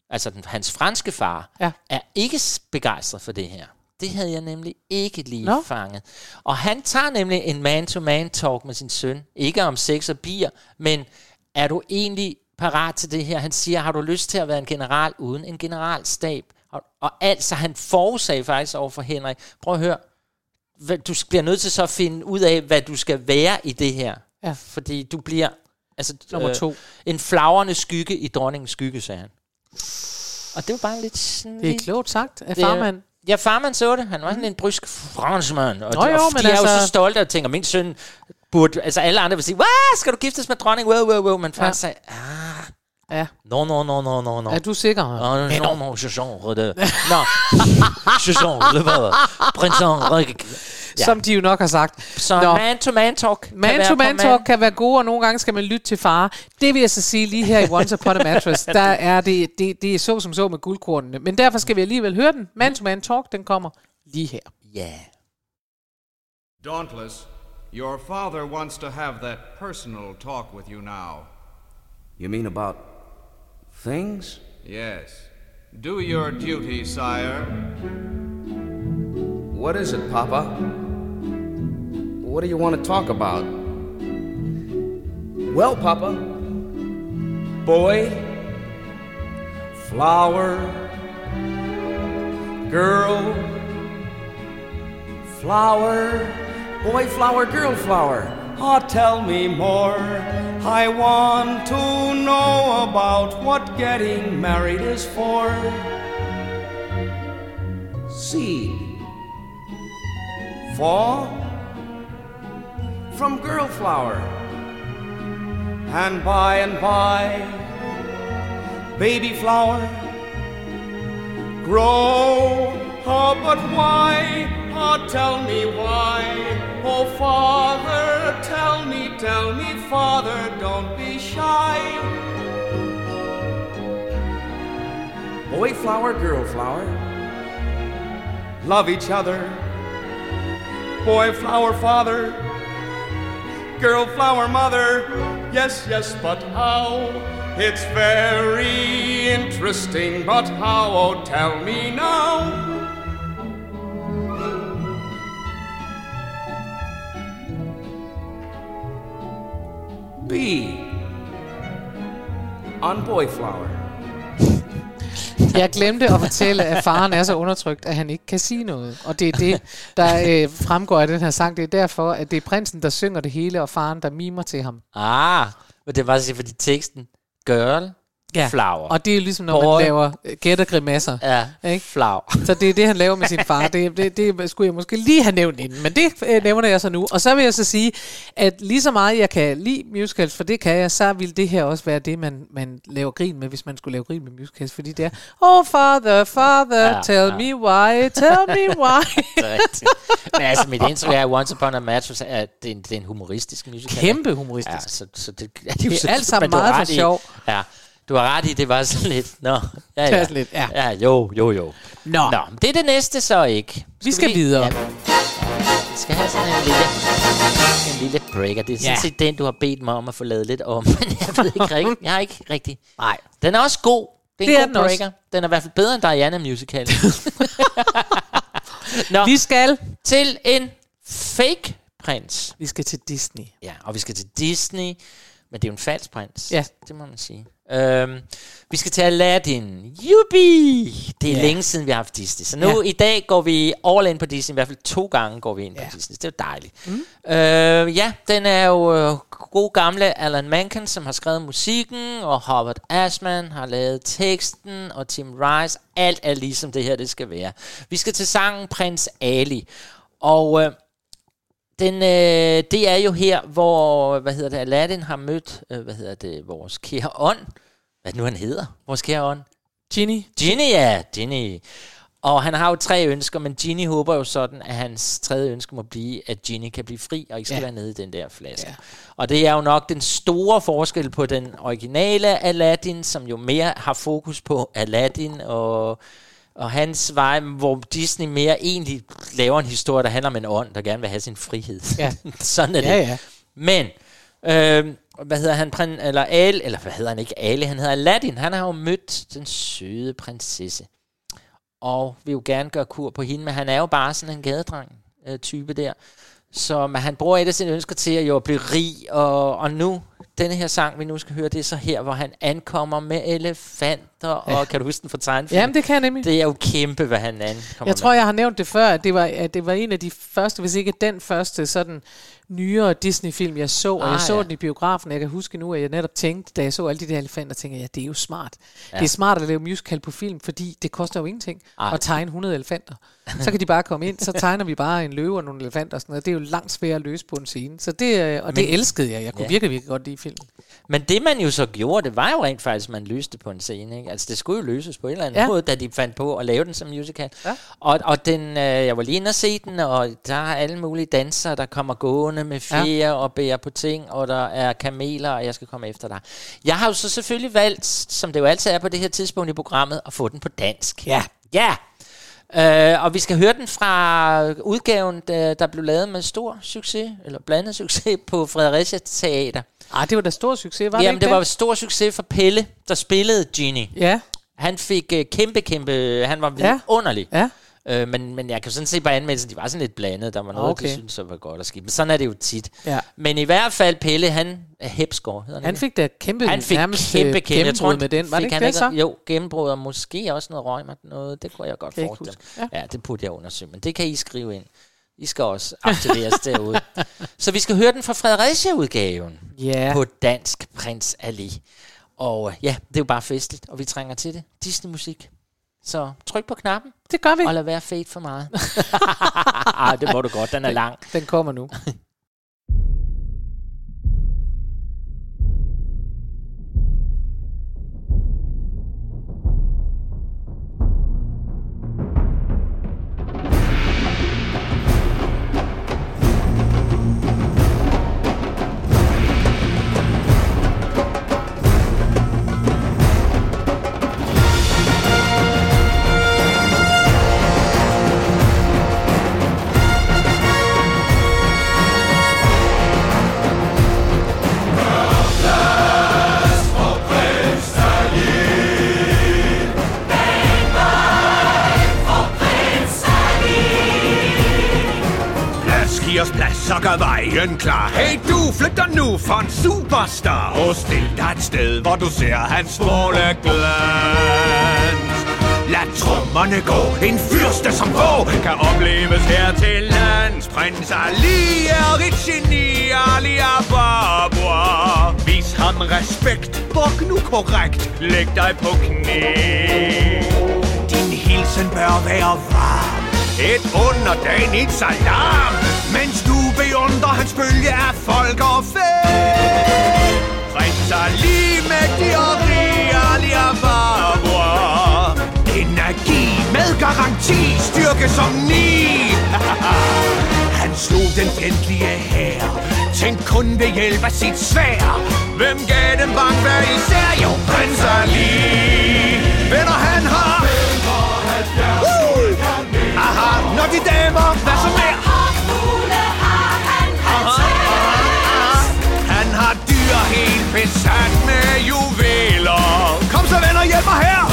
altså den, hans franske far, Ja. er ikke begejstret for det her. Det havde jeg nemlig ikke lige no. fanget. Og han tager nemlig en man-to-man talk med sin søn. Ikke om sex og bier, men er du egentlig parat til det her? Han siger, har du lyst til at være en general uden en generalstab? Og, og altså, han forudsag faktisk over for Henrik. Prøv at høre. Du bliver nødt til så at finde ud af, hvad du skal være i det her. Ja. Fordi du bliver... Altså, Nummer to. en flagrende skygge i dronningens skygge, sagde han. Og det var bare lidt sådan... Det er lidt- klogt sagt af farmand. Ja, farmand så det. Han var sådan en brysk franskmand. Og, Nå jo, og men de er jo altså- så stolte og tænker, min søn burde... Altså alle andre vil sige, hvad skal du giftes med dronning? Wow, wow, wow. Men far Ja. sagde, ah, Ja. no, no, no, no, no, no. Er du sikker? Nå, no, no, je genre de... Nå, je genre de hvad? Prins Henrik. Ja. Som de jo nok har sagt. Så Nå. man-to-man talk. kan være Man to på man talk kan være gode, og nogle gange skal man lytte til far. Det vil jeg så sige lige her i Once Upon a Mattress, der er det, det, det er så som så med guldkornene. Men derfor skal vi alligevel høre den. Man to man talk, den kommer lige her. Ja. Yeah. Dauntless, your father wants to have that personal talk with you now. You mean about things? Yes. Do your duty, sire. What is it, Papa? What do you want to talk about? Well, Papa, boy, flower, girl, flower, boy, flower, girl, flower. Oh, tell me more. I want to know about what getting married is for. Seed. Fall from girl flower. And by and by, baby flower grow. Oh, but why? Oh, tell me why. Oh, father, tell me, tell me, father, don't be shy. Boy flower, girl flower. Love each other. Boy flower, father. Girl flower, mother. Yes, yes, but how? It's very interesting, but how? Oh, tell me now. B. On boy flower. Jeg glemte at fortælle, at faren er så undertrykt, at han ikke kan sige noget. Og det er det, der øh, fremgår af den her sang. Det er derfor, at det er prinsen, der synger det hele, og faren, der mimer til ham. Ah, men det var faktisk fordi teksten, girl, ja. flower. Og det er ligesom, når Boy. man laver øh, gættergrimasser. Ja, ikke? flower. Så det er det, han laver med sin far. Det, det, det skulle jeg måske lige have nævnt inden, men det øh, nævner jeg så nu. Og så vil jeg så sige, at lige så meget jeg kan lide musicals, for det kan jeg, så vil det her også være det, man, man laver grin med, hvis man skulle lave grin med musicals. Fordi det er, oh father, father, Ja, tell ja. me why, tell me why. Det er rigtigt. Men altså, mit indtryk er, Once Upon a Mattress er, det er en, det er en humoristisk musical. Kæmpe humoristisk. Ja, så, så det, ja, Det er jo så- alt sammen meget for sjov. Ja, du har ret i, det var sådan lidt, nå, ja, Det ja. lidt, ja. ja. jo, jo, jo. Nå. Nå, det er det næste så ikke. Vi skal lige- videre. Ja, vi skal have sådan en lille, en lille breaker. Det er sådan Ja. set den, du har bedt mig om at få lavet lidt om, men jeg ved ikke rigtigt. Jeg har ikke rigtig. Nej. Den er også god. Det er Det er en den god også. breaker. Den er i hvert fald bedre end Diana Musical. Nå, Vi skal, til en fake prins. vi skal til Disney. Ja, og vi skal til Disney, men det er jo en falsk prins. Ja. Det må man sige. Øhm, vi skal til Aladdin. Yubi! Det er Ja. længe siden, vi har haft Disney. Så nu Ja. i dag går vi all in på Disney. I hvert fald to gange går vi ind Ja. på Disney. Det er jo dejligt. Mm. Øh, ja, den er jo øh, god gamle Alan Menken, som har skrevet musikken, og Howard Ashman har lavet teksten, og Tim Rice. Alt er ligesom det her, det skal være. Vi skal til sangen Prins Ali. Og... Øh, den, øh, det er jo her, hvor, hvad hedder det, Aladdin har mødt, øh, hvad hedder det, vores kære ånd. Hvad nu, han hedder? Vores kære ånd. Ginny. Ginny, ja, Ginny. Og han har jo tre ønsker, men Ginny håber jo sådan, at hans tredje ønske må blive, at Ginny kan blive fri, og ikke skal Ja. være nede i den der flaske. Ja. Og det er jo nok den store forskel på den originale Aladdin, som jo mere har fokus på Aladdin og, og hans vej, hvor Disney mere egentlig laver en historie, der handler om en ånd, der gerne vil have sin frihed. Ja. sådan er det. Ja, ja. Men, øh, hvad hedder han, prin, eller Ale, eller hvad hedder han ikke, Ale, han hedder Aladdin, han har jo mødt den søde prinsesse, og vil jo gerne gøre kur på hende, men han er jo bare sådan en gadedreng øh, type der, så men han bruger et af sine ønsker til at jo blive rig, og, og nu, denne her sang, vi nu skal høre, det er så her, hvor han ankommer med elefanter, ja. og kan du huske den fra tegnefilm? Jamen, det kan jeg nemlig. Det er jo kæmpe, hvad han ankommer Jeg tror, jeg har nævnt det før, at det var, at det var en af de første, hvis ikke den første, sådan nyere Disney-film, jeg så, og Ah, jeg så ja. den i biografen. Jeg kan huske nu, at jeg netop tænkte, da jeg så alle de der elefanter, tænkte jeg, ja, det er jo smart. Ja. Det er smart at lave musical på film, fordi det koster jo ingenting Ej. at tegne 100 elefanter. Så kan de bare komme ind, så tegner vi bare en løve og nogle elefanter og sådan noget. Det er jo langt sværere at løse på en scene. Så det, øh, og det Men- elskede jeg. Jeg kunne Ja. virkelig, virkelig godt lide filmen. Men det man jo så gjorde, det var jo rent faktisk, at man løste på en scene. Ikke? Altså det skulle jo løses på en eller anden ja. måde, da de fandt på at lave den som musical. Ja. Og, og den, øh, jeg var lige inde og se den, og der er alle mulige dansere, der kommer gående med fjer ja. og bærer på ting, og der er kameler, og jeg skal komme efter dig. Jeg har jo så selvfølgelig valgt, som det jo altid er på det her tidspunkt i programmet, at få den på dansk. Ja. Ja! Øh, og vi skal høre den fra udgaven, der, der blev lavet med stor succes, eller blandet succes, på Fredericia Teater. Ah, det var da stor succes, var Jamen, det det ikke var stor succes for Pelle, der spillede Genie. Ja, Han fik uh, kæmpe, kæmpe... Han var Ja. vidunderlig. ja. Øh, men, men jeg kan sådan se på anmeldelsen, de var sådan lidt blandet. Der var noget, Okay. de synes var godt at skidt. Men sådan er det jo tit. Ja. Men i hvert fald, Pelle, han er Hepsgaard, han, Han ikke? fik da kæmpe, han fik nærmest kæmpe, øh, kæmpe. Jeg tror, med den. Var det ikke han det så? Jo, gennembrud og måske også noget røg noget. Det kunne jeg godt jeg ikke forestille mig. Ja. ja, det burde jeg undersøge. Men det kan I skrive ind. I skal også aktiveres derude. Så vi skal høre den fra Fredericia-udgaven Ja. på dansk Prins Ali. Og øh, ja, det er jo bare festligt, og vi trænger til det. Disney-musik. Så tryk på knappen, Det gør vi. og lad være fedt for meget. Ej, det må du godt, den er lang. Den kommer nu. Gør vejen klar. Hey du, dig nu for en superstar. Og stil dig et sted, hvor du ser hans stråle glans. Lad trommerne gå, en fyrste som få kan opleves her til lands. Prins Ali er et geni, Ali Ababa. Vis ham respekt, buk nu korrekt, læg dig på knæ. Din hilsen bør være varm, et underdanigt salam. Mens vandrer hans bølge af folk og fæ. Prins Ali, mægtig og rig, Ali Ababa. Energi med garanti, styrke som ni. Han slog den fjendtlige her. tænk kun ved hjælp af sit svær. Hvem gav dem bang hver især? Jo, prinser lige. Venner han har. Aha, når de damer, hvad så mere? Besat med juveler. Kom så venner, hjælp mig her.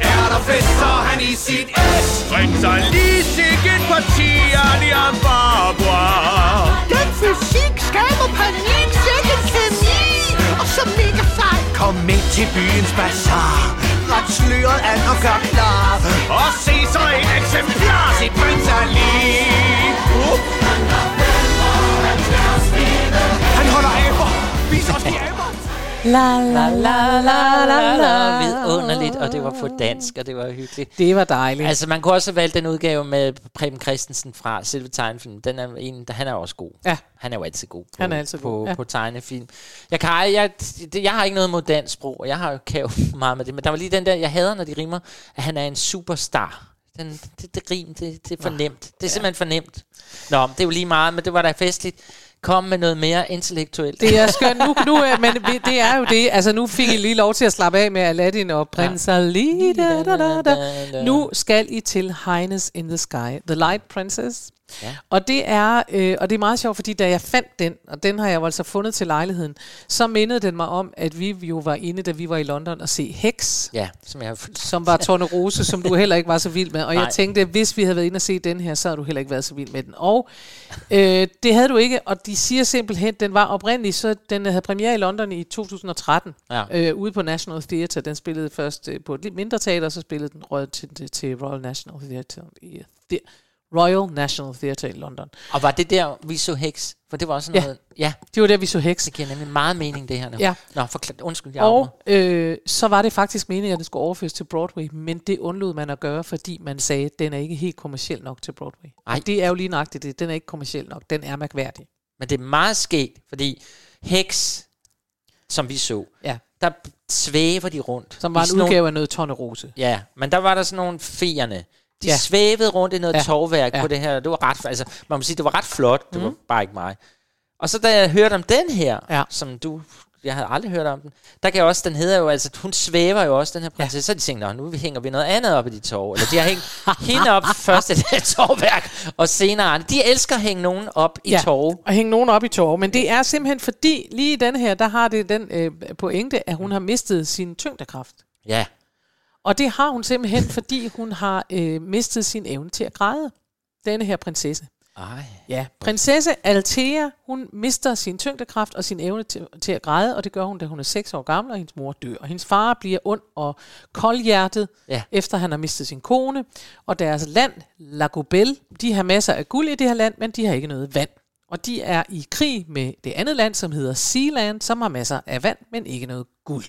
Er der fest, så han i sit S. Prins Ali, sikkert parti, Ali Ababa. Den fysik skaber panik, sikkert kemi, og så mega sej. Kom med til byens bazar. Ret sløret an og gør klar. Og se så et eksemplar, sit prins Ali. Uh. Han holder aber. Vis os de. La la la la la la. Vidunderligt, og det var på dansk, og det var hyggeligt. Det var dejligt. Altså, man kunne også have valgt den udgave med Preben Christensen fra selve tegnefilmen. Den er en, han er også god. Ja. Han er jo altid god på, Han er altid på, god, ja. på tegnefilm. Jeg, kan, jeg, det, jeg har ikke noget mod dansk sprog, og jeg har jo kan jo meget med det, men der var lige den der, jeg hader, når de rimer, at han er en superstar. Den, det, det rim, det, det er for nemt. Det er ja. simpelthen for nemt. Nå, det er jo lige meget, men det var da festligt. Kom med noget mere intellektuelt. Det er skønt. Nu, nu, er- men det er jo det. Altså, nu fik I lige lov til at slappe af med Aladdin og Prins Ali. Da, da, da, da. Nu skal I til Highness in the Sky. The Light Princess. Ja. Og det er øh, og det er meget sjovt, fordi da jeg fandt den, og den har jeg jo altså fundet til lejligheden, så mindede den mig om, at vi jo var inde, da vi var i London og se Hex, Ja, som jeg har som var Tornerose, som du heller ikke var så vild med. Og Nej. jeg tænkte, hvis vi havde været inde og se den her, så havde du heller ikke været så vild med den. Og øh, det havde du ikke, og de siger simpelthen, den var oprindelig, så den havde premiere i London i 2013, Ja. øh, ude på National Theatre. Den spillede først øh, på et lidt mindre teater, og så spillede den rød til, til, til Royal National Theatre i the, Royal National Theatre i London. Og var det der, vi så Hex? For det var også Ja. noget... Ja, Det var der, vi så Hex. det giver nemlig meget mening, det her nu. Ja. Nå, forklar, undskyld, jeg. Og øh, så var det faktisk meningen, at den skulle overføres til Broadway, men det undlod man at gøre, fordi man sagde, at den er ikke helt kommerciel nok til Broadway. Ej. Og det er jo lige nøjagtigt det. Den er ikke kommerciel nok. Den er mærkværdig. Men det er meget skægt, fordi Hex, som vi så, Ja. der svæver de rundt. Som var en sådan nogle- udgave af noget Tornerose. Ja, men der var der sådan nogle feerne. De Ja. svævede rundt i noget Ja. tovværk Ja. på det her. Det var ret, altså, man må sige, det var ret flot. Det mm. var bare ikke mig. Og så da jeg hørte om den her, Ja. som du, jeg havde aldrig hørt om den, der kan jeg også, den hedder jo, altså, hun svæver jo også, den her prinsesse. Ja. Så de tænkte, "Nå, nu hænger vi noget andet op i de tov. Eller de har hængt hende op først i det her tovværk, og senere. De elsker at hænge nogen op i Ja, tov. og hænge nogen op i tårer. Men det er simpelthen fordi, lige i den her, der har det den øh, pointe, at hun har mistet sin tyngdekraft. Ja. Og det har hun simpelthen, fordi hun har øh, mistet sin evne til at græde. Denne her prinsesse. Ej. Ja, prinsesse Althea, hun mister sin tyngdekraft og sin evne til, til at græde, og det gør hun, da hun er 6 år gammel, og hendes mor dør. Og hendes far bliver ond og koldhjertet, Ja. efter han har mistet sin kone. Og deres land, Lagobel, de har masser af guld i det her land, men de har ikke noget vand. Og de er i krig med det andet land, som hedder Sealand, som har masser af vand, men ikke noget guld.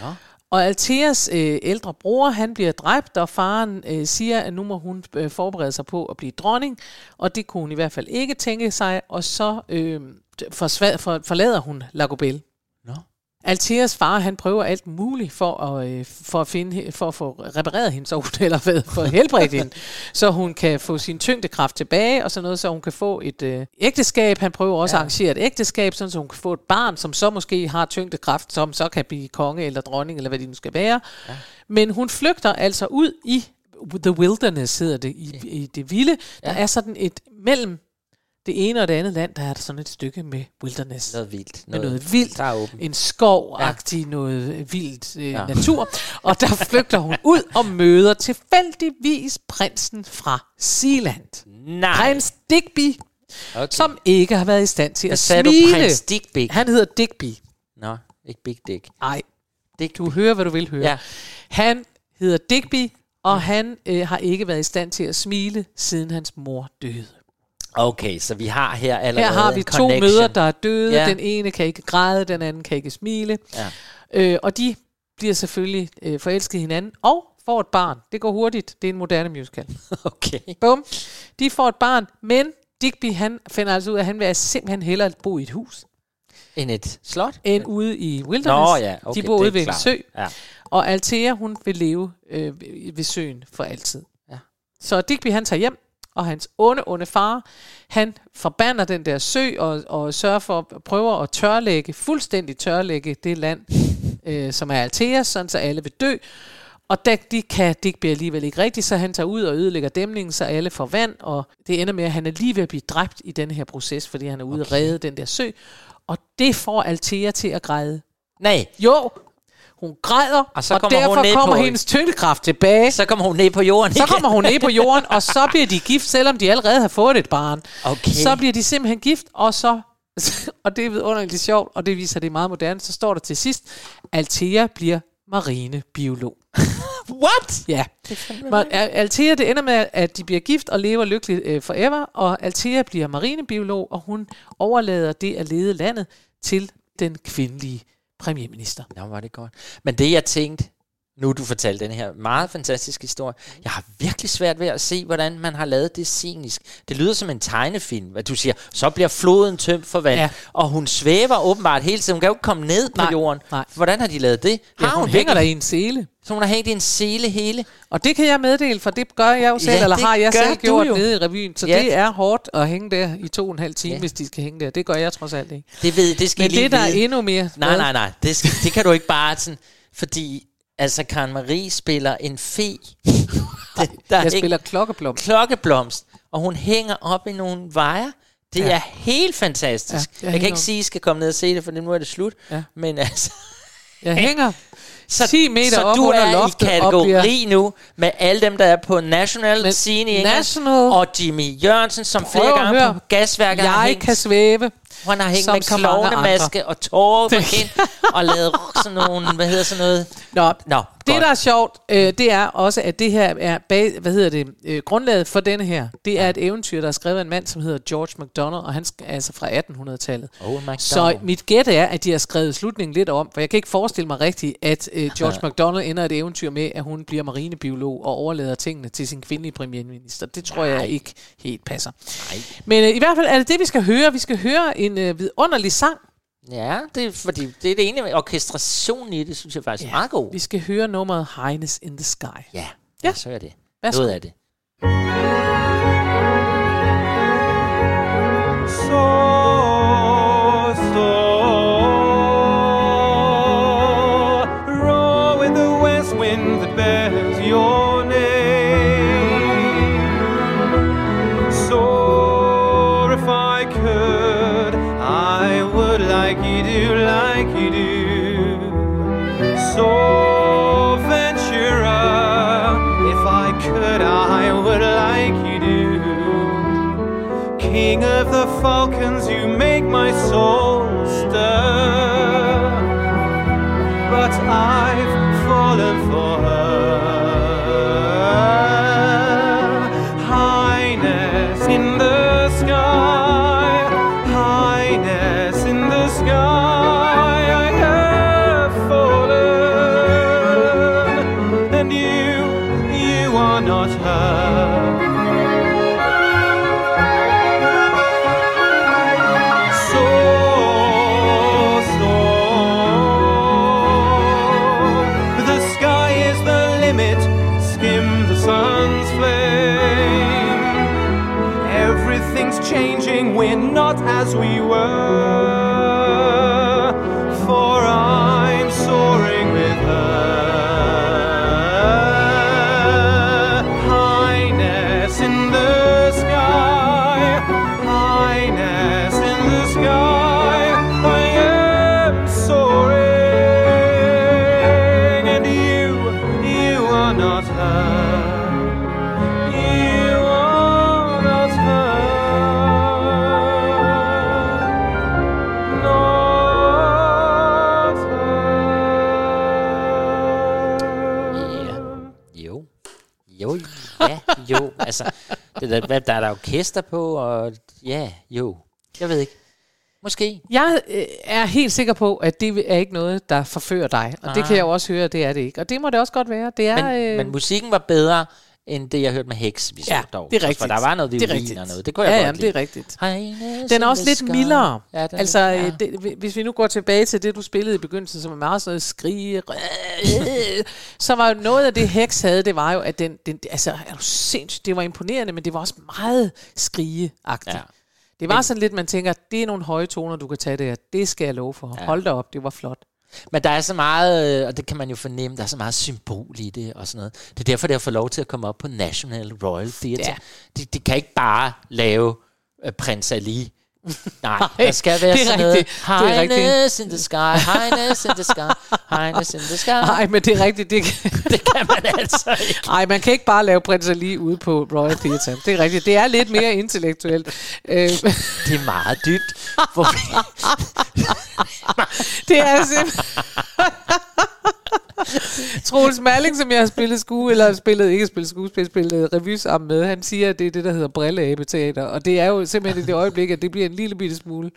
Nå. Og Altheas øh, ældre bror, han bliver dræbt, og faren øh, siger, at nu må hun øh, forberede sig på at blive dronning, og det kunne hun i hvert fald ikke tænke sig, og så øh, forsva- for, forlader hun Lagobel. Altheas far, han prøver alt muligt for at, øh, for at, finde, for at få repareret hende, så hun, eller hvad, for at helbrede hende, så hun kan få sin tyngdekraft tilbage, og sådan noget, så hun kan få et øh, ægteskab. Han prøver også ja. at arrangere et ægteskab, sådan, så hun kan få et barn, som så måske har tyngdekraft, som så kan blive konge eller dronning, eller hvad det nu skal være. Ja. Men hun flygter altså ud i The Wilderness, hedder det, i, i det vilde. Der er sådan et mellem det ene og det andet land, der er der sådan et stykke med wilderness. Noget vildt. Med noget vildt. Der er. En skov-agtig, ja. noget vildt øh, ja. Natur. Og der flygter hun ud og møder tilfældigvis prinsen fra Sealand. Nej. Prins Digby Okay. som ikke har været i stand til Hvad at sagde du, smile. prins Digby? Han hedder Digby. Nå, ikke Big Dick. Nej, Dick. du hører, hvad du vil høre. Ja. Han hedder Digby, og han øh, har ikke været i stand til at smile, siden hans mor døde. Okay, så vi har her allerede Her har vi to connection. møder, der er døde. Ja. Den ene kan ikke græde, den anden kan ikke smile. Ja. Øh, og de bliver selvfølgelig øh, forelsket hinanden, og får et barn. Det går hurtigt. Det er en moderne musical. Okay. Bum. De får et barn, men Digby han finder altså ud af, at han vil simpelthen hellere bo i et hus, End et slot? end ude i Wilderness. Nå ja, okay, de bor ude ved en sø. Ja. Og Althea, hun vil leve øh, ved søen for altid. Ja. Så Digby, han tager hjem, og hans onde, onde far, han forbander den der sø og, og sørger for, prøver at tørlægge, fuldstændig tørlægge det land, øh, som er Althea, sådan så alle vil dø. Og da de kan Digby alligevel ikke rigtigt, så han tager ud og ødelægger dæmningen, så alle får vand, og det ender med, at han er lige ved at blive dræbt i den her proces, fordi han er ude okay. at redde den der sø. Og det får Althea til at græde. Nej. Jo, hun græder, Og og, så og kommer hun derfor ned kommer på- hendes tyngdekraft tilbage. Så kommer hun ned på jorden Så igen. kommer hun ned på jorden, og så bliver de gift, selvom de allerede har fået et barn. Okay. Så bliver de simpelthen gift, og så, og det er vidunderligt sjovt, og det viser, at det er meget moderne, så står der til sidst, Althea bliver marinebiolog. What? Ja. Ma- Al- Althea, det ender med, at de bliver gift og lever lykkeligt øh, forever, og Althea bliver marinebiolog, og hun overlader det at lede landet til den kvindelige premierminister. Nå, var det godt. Men det, jeg tænkte, nu du fortalte den her meget fantastiske historie, jeg har virkelig svært ved at se, hvordan man har lavet det scenisk. Det lyder som en tegnefilm, hvad du siger, så bliver floden tømt for vand, ja. Og hun svæver åbenbart hele tiden. Hun kan jo ikke komme ned på Nej, jorden. nej. Hvordan har de lavet det? Ja, Har hun hænger der i en sele. Så hun har hængt i en sele hele? Og det kan jeg meddele, for det gør jeg jo selv, Ja, eller har jeg selv du gjort jo. nede i revyen. Så Ja. det er hårdt at hænge der i to og en halv time, Ja. hvis de skal hænge der. Det gør jeg trods alt ikke. Det, ved, det skal Men I lige det, der er vide. endnu mere... Nej, nej, nej. Det, skal, det kan du ikke bare sådan... Fordi, altså, Karen Marie spiller en fe. det, der Jeg spiller klokkeblom. klokkeblomst, og hun hænger op i nogle vejer. Det ja. Er helt fantastisk. Ja, jeg, jeg kan ikke op. sige, at I skal komme ned og se det, for nu er det slut. Ja. Men altså... Jeg hænger Så, 10 meter så op du under er loftet i kategori bliver- nu med alle dem, der er på National Men England, National- og Jimmy Jørgensen, som Prøv flere gange høre. på gasværket har Jeg hængt, kan svæve. han har hængt som med klovnemaske og tårer på kind, og lavet sådan nogle, hvad hedder sådan noget? Nå, Nå, det, der er sjovt, øh, det er også, at det her er bag, hvad hedder det, øh, grundlaget for denne her, det er et eventyr, der er skrevet af en mand, som hedder George MacDonald, og han er altså fra 1800-tallet. Oh, MacDonald. Så mit gæt er, at de har skrevet slutningen lidt om, for jeg kan ikke forestille mig rigtigt, at øh, George MacDonald ender et eventyr med, at hun bliver marinebiolog og overlader tingene til sin kvindelige premierminister. Det tror jeg ikke helt passer. Nej. Men øh, i hvert fald er det det, vi skal høre. Vi skal høre en øh, vidunderlig sang. Ja, det er, fordi det er det ene med orkestrationen i det, synes jeg faktisk er meget god. Vi skal høre nummeret Highness in the Sky. Ja, Ja. ja. så er det. Værsgo. Noget af det. So, King of the falcons, you make my soul stir. But I've fallen for her. Highness in the sky, highness in the sky, I have fallen. And you, you are not her. As we were. Der, hvad, der er der orkester på, og ja, jo. Jeg ved ikke. Måske. Jeg øh, er helt sikker på, at det er ikke noget, der forfører dig. Og det Ah. kan jeg jo også høre, at det er det ikke. Og det må det også godt være. Det er, Men, øh, men musikken var bedre, end det, jeg hørte med Hex, vi så Ja, dog. det er For rigtigt. der var noget er violin og noget. Det kunne jeg ja, godt jamen, lide. det er rigtigt. Den er også lidt mildere. Ja, den er altså, øh, det, hvis vi nu går tilbage til det, du spillede i begyndelsen, som var meget sådan noget skrige, så var jo noget af det, Hex havde, det var jo, at den, den altså, er du sindssygt, det var imponerende, men det var også meget skrigeagtigt. Ja. Det var Men- sådan lidt, man tænker, det er nogle høje toner, du kan tage der. Det skal jeg love for. Ja. Hold da op, det var flot. Men der er så meget, øh, og det kan man jo fornemme, der er så meget symbol i det og sådan noget. Det er derfor, det har fået lov til at komme op på National Royal Theatre. Ja. De, de kan ikke bare lave uh, Prins Ali. Nej, der skal være sådan noget. Highness in the sky, highness in the sky, highness in the sky. Nej, men det er rigtigt. Det, kan- Det kan man altså ikke. Ej, man kan ikke bare lave Prins Ali ude på Royal Theatre. Det er rigtigt. Det er lidt mere intellektuelt. Øh, Det er meget dybt. Hvor det er simpelthen... Troels Malling, som jeg har spillet skue, eller spillet, ikke spillet skuespil, spillet revy sammen med, han siger, at det er det, der hedder brilleabeteater. Og det er jo simpelthen i det øjeblik, at det bliver en lille bitte smule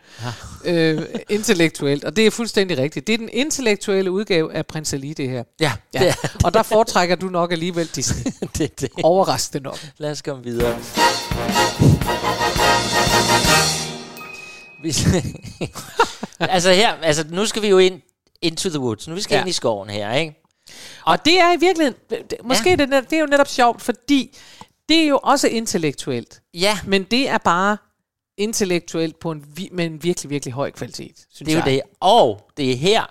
øh, intellektuelt. Og det er fuldstændig rigtigt. Det er den intellektuelle udgave af Prins Ali, det her. ja, Ja. det Og der foretrækker du nok alligevel Disney. det. det. Overraskende nok. Lad os komme videre. Altså her, altså nu skal vi jo ind into the woods. Nu vi skal Ja. ind i skoven her, ikke? Og det er i virkeligheden, det- måske ja. det, er- det er jo netop sjovt, fordi det er jo også intellektuelt. Ja, Men det er bare intellektuelt på en, vi- med en virkelig, virkelig høj kvalitet, synes det er jo jeg. det. Og det er her,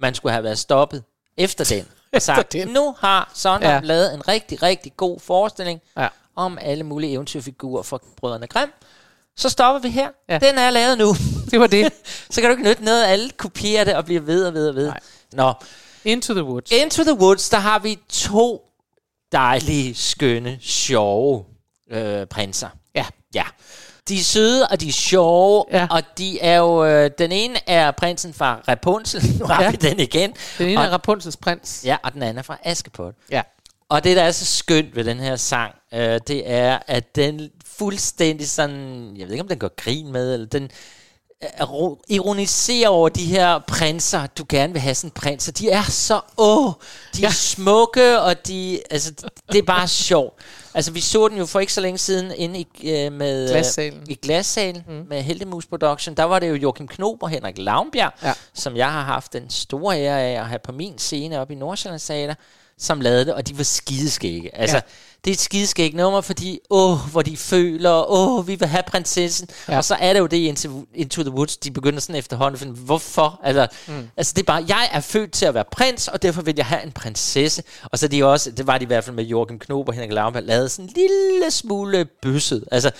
man skulle have været stoppet efter den. Og sagt, den. nu har Sondheim ja. lavet en rigtig, rigtig god forestilling Ja. om alle mulige eventyrfigurer fra Brødrene Grimm. Så stopper vi her. Ja. Den er lavet nu. Det var det. Så kan du ikke nytte noget, alle kopierer det og bliver ved og ved og ved. Nej. Nå, Into the Woods. Into the Woods, der har vi to dejlige, skønne, sjove øh, prinser. Ja. Ja. De er søde, og de er sjove, ja. og de er jo... Øh, den ene er prinsen fra Rapunzel, nu har Ja. vi den igen. Den ene og, er Rapunzels prins. Ja, og den anden er fra Askepot. Ja. Og det, der er så skønt ved den her sang, øh, det er, at den fuldstændig sådan... Jeg ved ikke, om den går grin med, eller den øh, ro- ironiserer over de her prinser, du gerne vil have sådan en prins. Og de er så... Åh, de er Ja. smukke, og de... Altså, det er bare sjovt. Altså, vi så den jo for ikke så længe siden inde i, øh, med, øh, Glassalen. i Glassalen mm. med Heldemus Production. Der var det jo Joachim Knob og Henrik Lavnbjerg, Ja. som jeg har haft den store ære af at have på min scene oppe i Nordsjællands Teater, som lavede det, og de var skideskægge. Altså, Ja. det er et skideskægt nummer, fordi, åh, hvor de føler, åh, vi vil have prinsessen. Ja. Og så er det jo det i Into, the Woods, de begynder sådan efterhånden at finde, hvorfor? Altså, mm. altså, det er bare, jeg er født til at være prins, og derfor vil jeg have en prinsesse. Og så er de også, det var de i hvert fald med Joachim Knob og Henrik Lavnberg, lavet sådan en lille smule bøsset. Altså,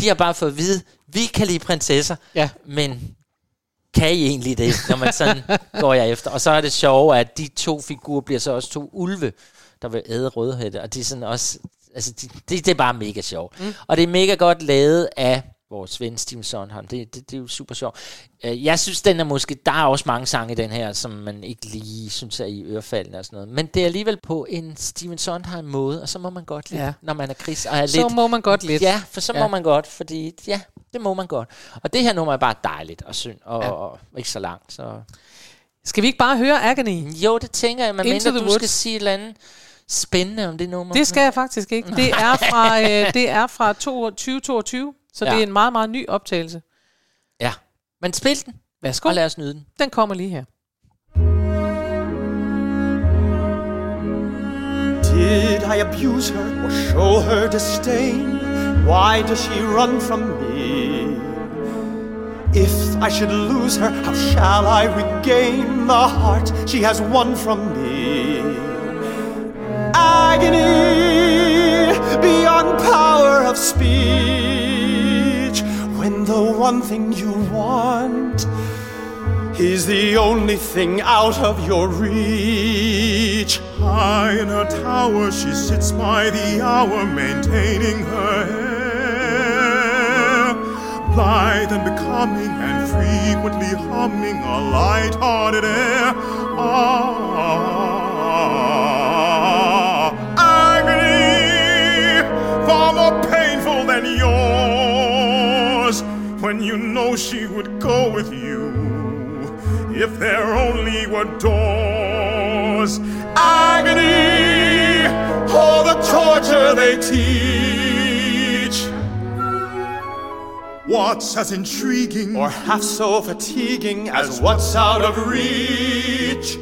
de har bare fået at vide, vi kan lide prinsesser, Ja. men kan I egentlig det, når man sådan går jeg efter? Og så er det sjove, at de to figurer bliver så også to ulve, der vil æde rødhætte, og det er sådan også, altså de, det, det er bare mega sjovt. Mm. Og det er mega godt lavet af vores ven Steven Sondheim. Det, det, det er jo super sjovt. Øh, Jeg synes, den er måske, der er også mange sange i den her, som man ikke lige synes er i ørefaldene og sådan noget. Men det er alligevel på en Steven Sondheim måde, og så må man godt lidt, Ja. når man er Chris, og er Så lidt, må man godt lidt. Ja, for så Ja. må man godt, fordi ja, det må man godt. Og det her nummer er bare dejligt og synd, og, Ja. og ikke så langt. Så. Skal vi ikke bare høre Agony? Jo, det tænker jeg, men mindre du Woods. skal sige et eller andet spændende om det nummer. Det skal jeg faktisk ikke. Det er fra, øh, det er fra to- 2022, så ja. Det er en meget, meget ny optagelse. Ja, men spil den, Værsgo. og lad os nyde den. Den kommer lige her. Did I abuse her or show her disdain? Why does she run from me? If I should lose her, how shall I regain the heart she has won from me? Agony beyond power of speech the one thing you want is the only thing out of your reach. High in her tower, she sits by the hour, maintaining her hair. Blithe and becoming, and frequently humming a light-hearted air. Ah, doors. Agony, all the torture they teach. What's as intriguing or half so fatiguing as what's out of reach?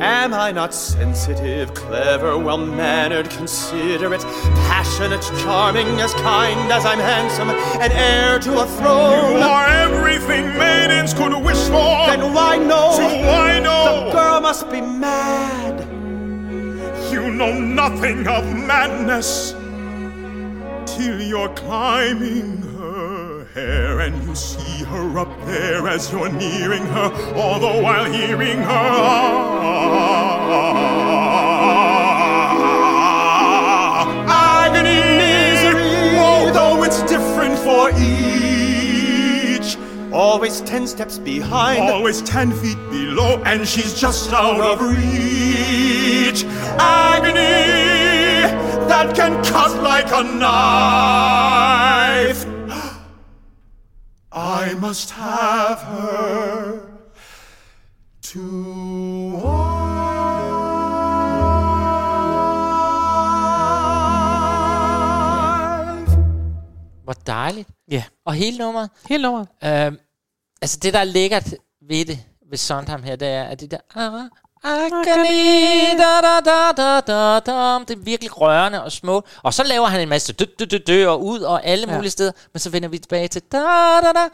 Am I not sensitive, clever, well mannered, considerate, passionate, charming, as kind as I'm handsome, and heir to a throne? You are everything maidens could wish for. Then why no? To why no? The girl must be mad. You know nothing of madness till you're climbing hair and you see her up there as you're nearing her, all the while hearing her. Ah. Agony, misery, although it's different for each. Always ten steps behind, always ten feet below, and she's just out of reach. Agony that can cut like a knife. I must have her to Hvor dejligt. Ja. Og hele nummeret. Hele nummeret. Øhm, altså det, der er lækkert ved det, ved Sondheim her, det er, at det der... "Ah, Agony, da, da, da, da, da, da. Det er virkelig rørende og små. Og så laver han en masse dø, dø, dø, dø og ud og alle Ja. mulige steder. Men så vender vi tilbage til da, da, da.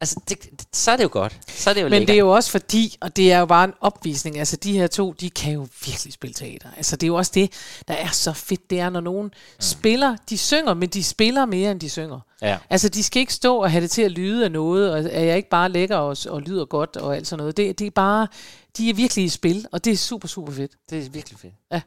Altså, det, det, så er det jo godt. Så er det jo Men lækkert. det er jo også fordi, og det er jo bare en opvisning, altså de her to, de kan jo virkelig spille teater. Altså det er jo også det, der er så fedt, det er, når nogen mm. spiller, de synger, men de spiller mere, end de synger. Ja. Altså de skal ikke stå og have det til at lyde af noget, og er jeg ikke bare lækker og, og lyder godt og alt sådan noget. Det, det er bare, de er virkelig i spil, og det er super, super fedt. Det er virkelig fedt. Ja.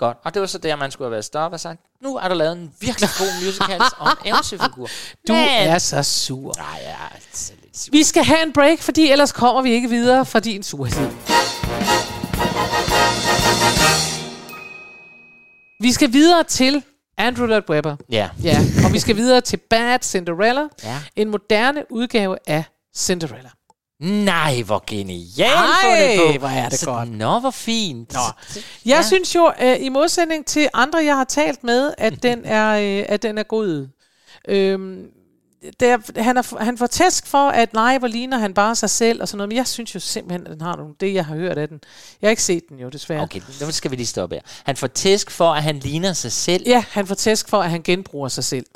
Godt. Og det var så der, man skulle have været stoppet og sagt, nu er der lavet en virkelig god musical om en eventyrfigur. Du Men- er så sur. Nej, jeg er altså lidt sur. Vi skal have en break, fordi ellers kommer vi ikke videre fra din surhed. Vi skal videre til Andrew Lloyd Webber. Ja. Ja, og vi skal videre til Bad Cinderella. Ja. En moderne udgave af Cinderella. Nej, hvor genialt fundet på. hvor er det så, godt. Nå, hvor fint. Nå. Jeg ja. synes jo, øh, i modsætning til andre, jeg har talt med, at den er, øh, at den er god. Øhm, der, han, er, han får tæsk for, at nej, hvor ligner han bare sig selv og sådan noget, men jeg synes jo simpelthen, at den har nogle, det jeg har hørt af den. Jeg har ikke set den jo, desværre. Okay, nu skal vi lige stoppe her. Han får tæsk for, at han ligner sig selv. Ja, han får tæsk for, at han genbruger sig selv.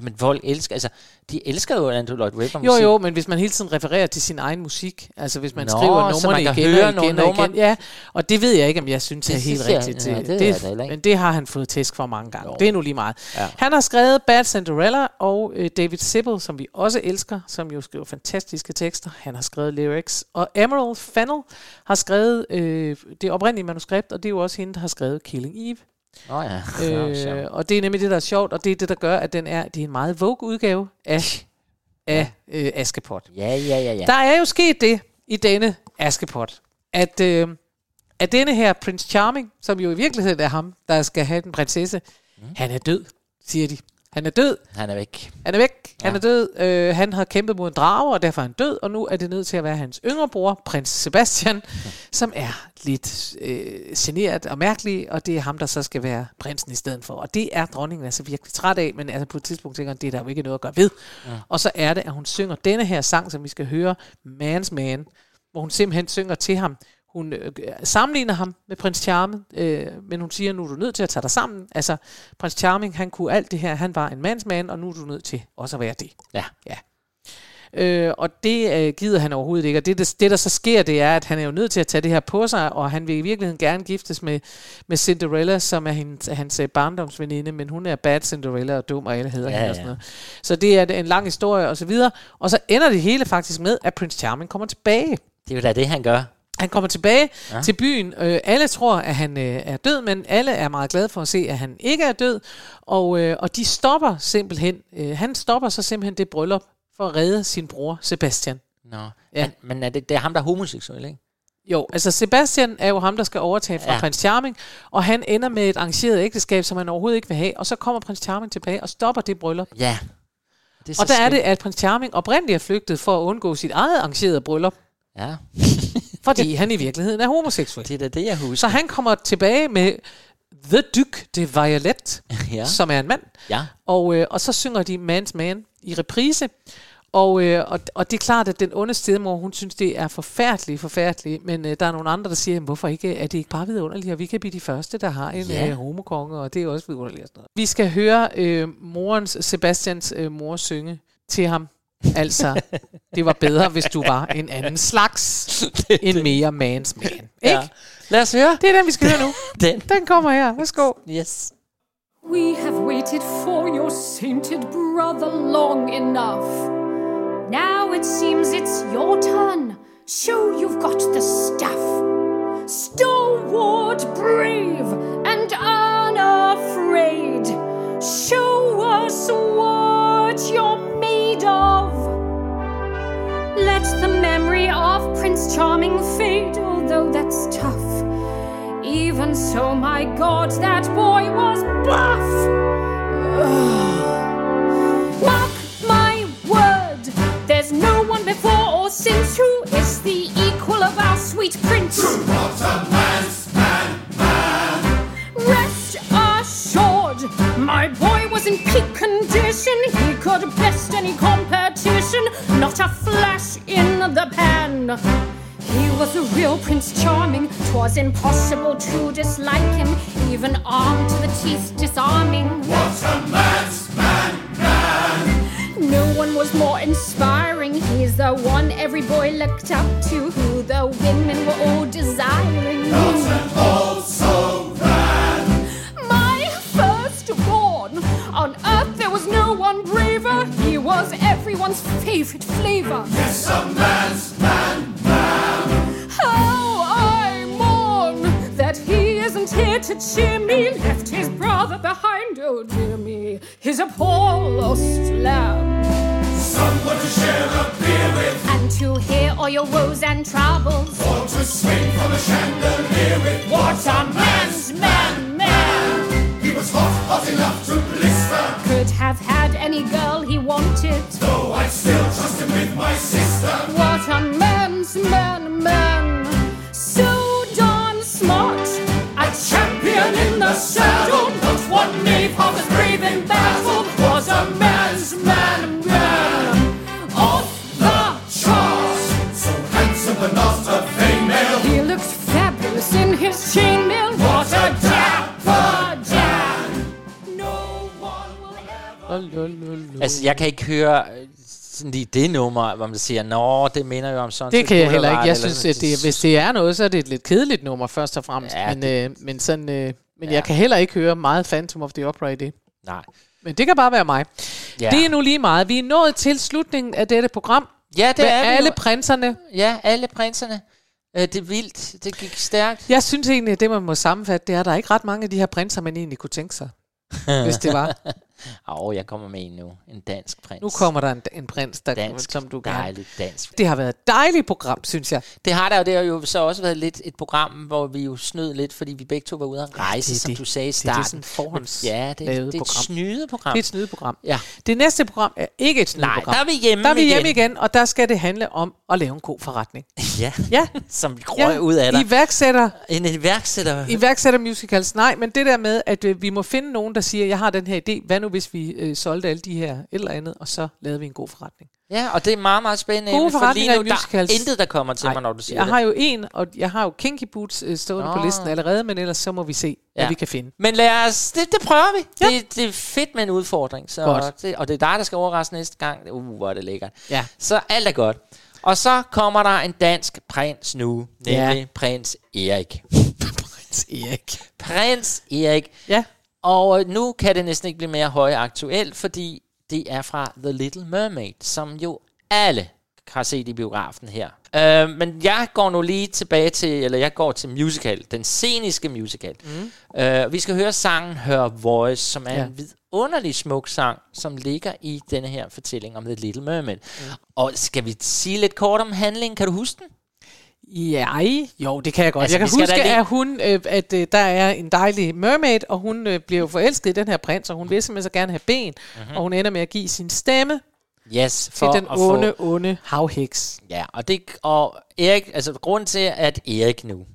Jamen, folk elsker, altså, de elsker jo Andrew Lloyd Webber Jo, musik. jo, men hvis man hele tiden refererer til sin egen musik, altså hvis man Nå, skriver numrene man igen høre og igen og igen, ja, og det ved jeg ikke, om jeg synes Det er helt jeg- rigtigt. ja, til. det er det, da heller ikke. men det har han fået tæsk for mange gange. Jo. Det er nu lige meget. Ja. Han har skrevet Bad Cinderella, og øh, David Sibbel, som vi også elsker, som jo skriver fantastiske tekster, han har skrevet lyrics. Og Emerald Fennell har skrevet øh, det oprindelige manuskript, og det er jo også hende, der har skrevet Killing Eve. Oh, ja. ja, Øh, og det er nemlig det, der er sjovt, og det er det, der gør, at den er, det er en meget Vogue-udgave af, af øh, Askepot. ja, ja, ja, ja. Der er jo sket det i denne Askepot, at, øh, at denne her Prince Charming, som jo i virkeligheden er ham, der skal have den prinsesse, mm. han er død, siger de. Han er død. Han er væk. Han er væk. Ja. Han er død. Øh, han har kæmpet mod en drage, og derfor er han død, og nu er det nødt til at være hans yngre bror, prins Sebastian, mm. som er lidt øh, generet og mærkelig, og det er ham, der så skal være prinsen i stedet for. Og det er dronningen altså virkelig træt af, men altså på et tidspunkt tænker han, det er der jo ikke noget at gøre ved. Ja. Og så er det, at hun synger denne her sang, som vi skal høre, Man's Man, hvor hun simpelthen synger til ham. Hun øh, sammenligner ham med prins Charming, øh, men hun siger, nu er du nødt til at tage dig sammen. Altså, prins Charming, han kunne alt det her. Han var en mandsmand, og nu er du nødt til også at være det. Ja. Ja. Øh, og det øh, gider han overhovedet ikke. Og det, det, det, der så sker, det er, at han er jo nødt til at tage det her på sig, og han vil i virkeligheden gerne giftes med, med Cinderella, som er hendes, hans øh, barndomsveninde, men hun er bad Cinderella og dum, og alle hedder Ja, hende og sådan noget. Så det er en lang historie, og så videre. Og så ender det hele faktisk med, at Prince Charming kommer tilbage. Det er jo da det, han gør. Han kommer tilbage Ja. til byen. Øh, alle tror, at han øh, er død, men alle er meget glade for at se, at han ikke er død. Og, øh, og de stopper simpelthen. Øh, han stopper så simpelthen det bryllup for at redde sin bror Sebastian. Nå. Ja. Men, men er det, det er ham, der er homoseksuel, ikke? Jo, altså Sebastian er jo ham, der skal overtage fra Ja. prins Charming, og han ender med et arrangeret ægteskab, som han overhovedet ikke vil have, og så kommer prins Charming tilbage og stopper det bryllup. Ja. Det er så og der er skønt. det, at prins Charming oprindeligt er flygtet for at undgå sit eget arrangerede bryllup. Ja. Fordi han i virkeligheden er homoseksuel. Det er da det, jeg husker. Så han kommer tilbage med The Duke de Violet, Ja. som er en mand. Ja. Og, øh, og så synger de Man's Man i reprise. Og, øh, og, og det er klart, at den onde stedmor, hun synes, det er forfærdeligt, forfærdeligt. Men øh, der er nogle andre, der siger, "Jamen, hvorfor ikke, er det ikke bare vidunderligt? Og vi kan blive de første, der har en Ja. øh, homokonge, og det er også vidunderligt. Og sådan noget. Vi skal høre øh, morens, Sebastians øh, mor synge til ham. Altså, det var bedre, hvis du var en anden slags, en mere man's man. Ikke? Ja. Lad os høre. Det er den, vi skal høre nu. Den. Den kommer her. Værsgo. Yes. We have waited for your sainted brother long enough. Now it seems it's your turn. Show you've got the stuff. Stalwart, brave, and unafraid. Memory of Prince Charming fade, although that's tough. Even so, my God, that boy was buff. Ugh. Mark my word, there's no one before or since who is the equal of our sweet prince. Rest assured, my boy was in peak condition. He could best any competition, not a flash in the pan. He was a real Prince Charming. 'Twas impossible to dislike him, even armed to the teeth, disarming. What a man's man, man! No one was more inspiring. He's the one every boy looked up to, who the women were all desiring. My firstborn. On earth there was no one braver. He was everyone's favorite flavor. Yes, a man's man, man. How I mourn that he isn't here to cheer me. Left his brother behind, oh dear me. He's a poor lost lamb. Someone to share a beer with. And to hear all your woes and troubles. Or to swing from a chandelier with. What a man's man, man. He was hot, hot enough to blister. Could have had any girl he wanted. Though I'd still trust him with my sister. What a man's man, man. So darn smart. A champion in the saddle. Not one knave half as brave in battle. Was a man, Altså, jeg kan ikke høre øh, sådan lige det nummer, hvor man siger, nå, det minder jo om sådan Det kan jeg heller ikke. Boulevard," Jeg synes, at det, hvis det er noget, så er det et lidt kedeligt nummer, først og fremmest. Ja, men, øh, men, sådan, øh, men jeg kan heller ikke høre meget Phantom of the Opera i det. Nej. Men det kan bare være mig. Ja. Det er nu lige meget. Vi er nået til slutningen af dette program. Ja, det med er alle jo. prinserne. Ja, alle prinserne. Øh, det er vildt. Det gik stærkt. Jeg synes egentlig, at det man må sammenfatte, det er, at der er ikke ret mange af de her prinser, man egentlig kunne tænke sig. hvis det var. Åh, jeg kommer med en nu. En dansk prins. Nu kommer der en, en prins, der, Dansk, som du gerne... dejligt dansk. Det har været et dejligt program, synes jeg. Det har der jo, det har jo så også været lidt et program, hvor vi jo snød lidt, fordi vi begge to var ude at rejse, det er som det. du sagde i Det er det starten. sådan forhånds ja, det, det, det er et program. snydeprogram. Det er et snydeprogram. Ja. Det næste program er ikke et snydeprogram. der er vi hjemme Der er vi igen. hjemme igen, og der skal det handle om at lave en god forretning. Ja, Ja. som vi røg ud af dig. Iværksætter, En iværksætter. iværksætter musicals. Nej, men det der med, at øh, vi må finde nogen, der siger, jeg har den her idé. Hvad nu, hvis vi øh, solgte alle de her et eller andet, og så lavede vi en god forretning. Ja, og det er meget, meget spændende. Gode for lige nu, der er intet, der kommer til Nej, mig, når du siger jeg det. har jo en, og jeg har jo Kinky Boots øh, stående på Nå. listen allerede, men ellers så må vi se, hvad Ja. vi kan finde. Men lad os, det, det prøver vi. Ja. Det, det er fedt med en udfordring. Så Godt. Det, og det er dig, der skal overraske næste gang. Uh, hvor er det lækkert. Ja. Så alt er godt. Og så kommer der en dansk prins nu, nemlig Ja. prins Erik. Prins Erik. Prins Erik. Ja. Og nu kan det næsten ikke blive mere højaktuelt, fordi det er fra The Little Mermaid, som jo alle har set i biografen her. Øh, men jeg går nu lige tilbage til, eller jeg går til musical, den sceniske musical. Mm. Øh, vi skal høre sangen Her Voice, som er ja. en vidunderlig smuk sang, som ligger i denne her fortælling om The Little Mermaid. Mm. Og skal vi sige lidt kort om handlingen? Kan du huske den? Ja, jo, det kan jeg godt. Altså, jeg kan huske, at, hun, øh, at øh, der er en dejlig mermaid, og hun øh, bliver jo forelsket i den her prins, og hun vil simpelthen så gerne have ben, Mhm. mm-hmm. og hun ender med at give sin stemme Yes, til for den at få- onde, onde havheks. Ja, og, det, og Erik, altså grunden til, at Erik nu,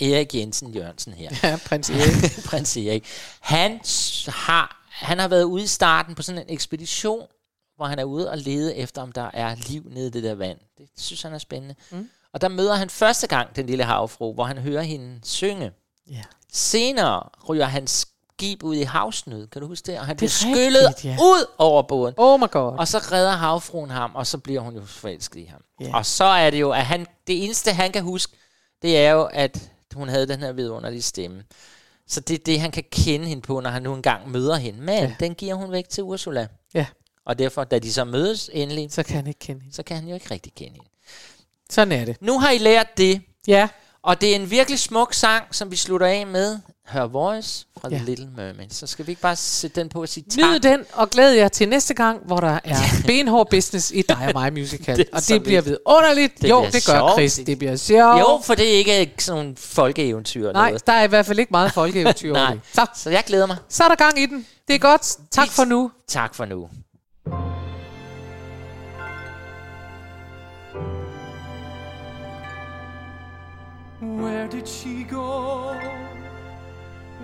Erik Jensen Jørgensen her, Ja, prins Erik. prins Erik, han har, han har været ude i starten på sådan en ekspedition, hvor han er ude og lede efter, om der er liv nede i det der vand. Det synes han er spændende. Mm. Og der møder han første gang den lille havfru, hvor han hører hende synge. Ja. Senere ryger hans skib ud i havsnød, kan du huske det? Og han Det er bliver skyllet rigtigt, ja. ud over båden. Oh my god. Og så redder havfruen ham, og så bliver hun jo forelsket i ham. Ja. Og så er det jo, at han, det eneste han kan huske, det er jo, at hun havde den her vidunderlige stemme. Så det er det, han kan kende hende på, når han nu engang møder hende. Men ja. den giver hun væk til Ursula. Ja. Og derfor, da de så mødes endelig, Så kan han ikke kende hende. så kan han jo ikke rigtig kende hende. Sådan er det. Nu har I lært det. Ja. Og det er en virkelig smuk sang, som vi slutter af med. Her Voice fra The Ja. Little Mermaid. Så skal vi ikke bare sætte den på og sige tak. Nyd den, og glæd jer til næste gang, hvor der er benhård business i dig og mig musical. Det og det bliver vildt. vidunderligt. Det jo, bliver det gør sjovt. Chris. Det bliver sjovt. Jo, for det er ikke sådan nogle folkeeventyr. Nej, noget. der er i hvert fald ikke meget folkeeventyr Nej. Så, Så jeg glæder mig. så er der gang i den. Det er godt. Tak for nu. Tak for nu. Where did she go?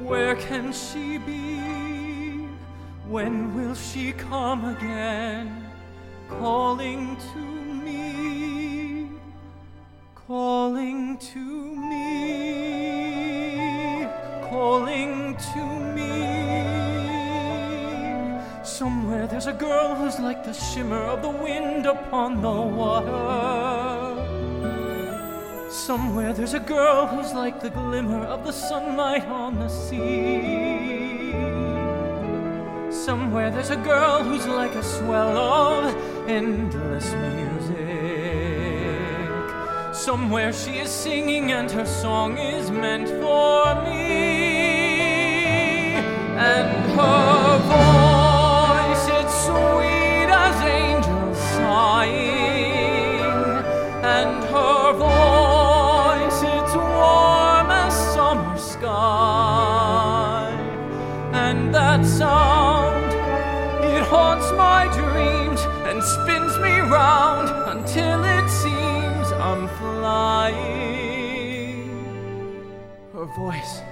Where can she be? When will she come again? Calling to me, calling to me, calling to me. Somewhere there's a girl who's like the shimmer of the wind upon the water. Somewhere there's a girl who's like the glimmer of the sunlight on the sea. Somewhere there's a girl who's like a swell of endless music. Somewhere she is singing and her song is meant for me. And her voice, until it seems I'm flying. Her voice.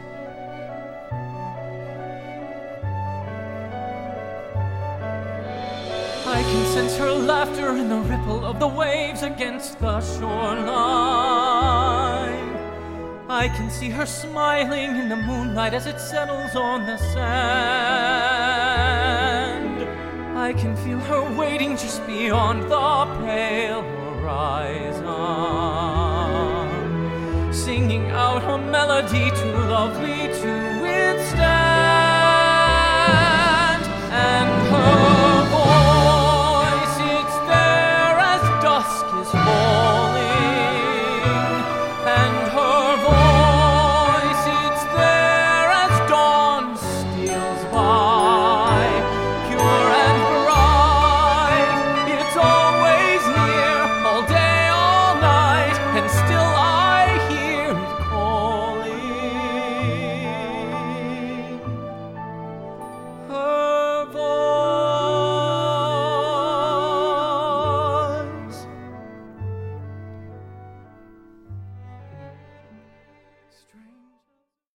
I can sense her laughter in the ripple of the waves against the shoreline. I can see her smiling in the moonlight as it settles on the sand. I can feel her waiting just beyond the pale horizon, singing out a melody too lovely to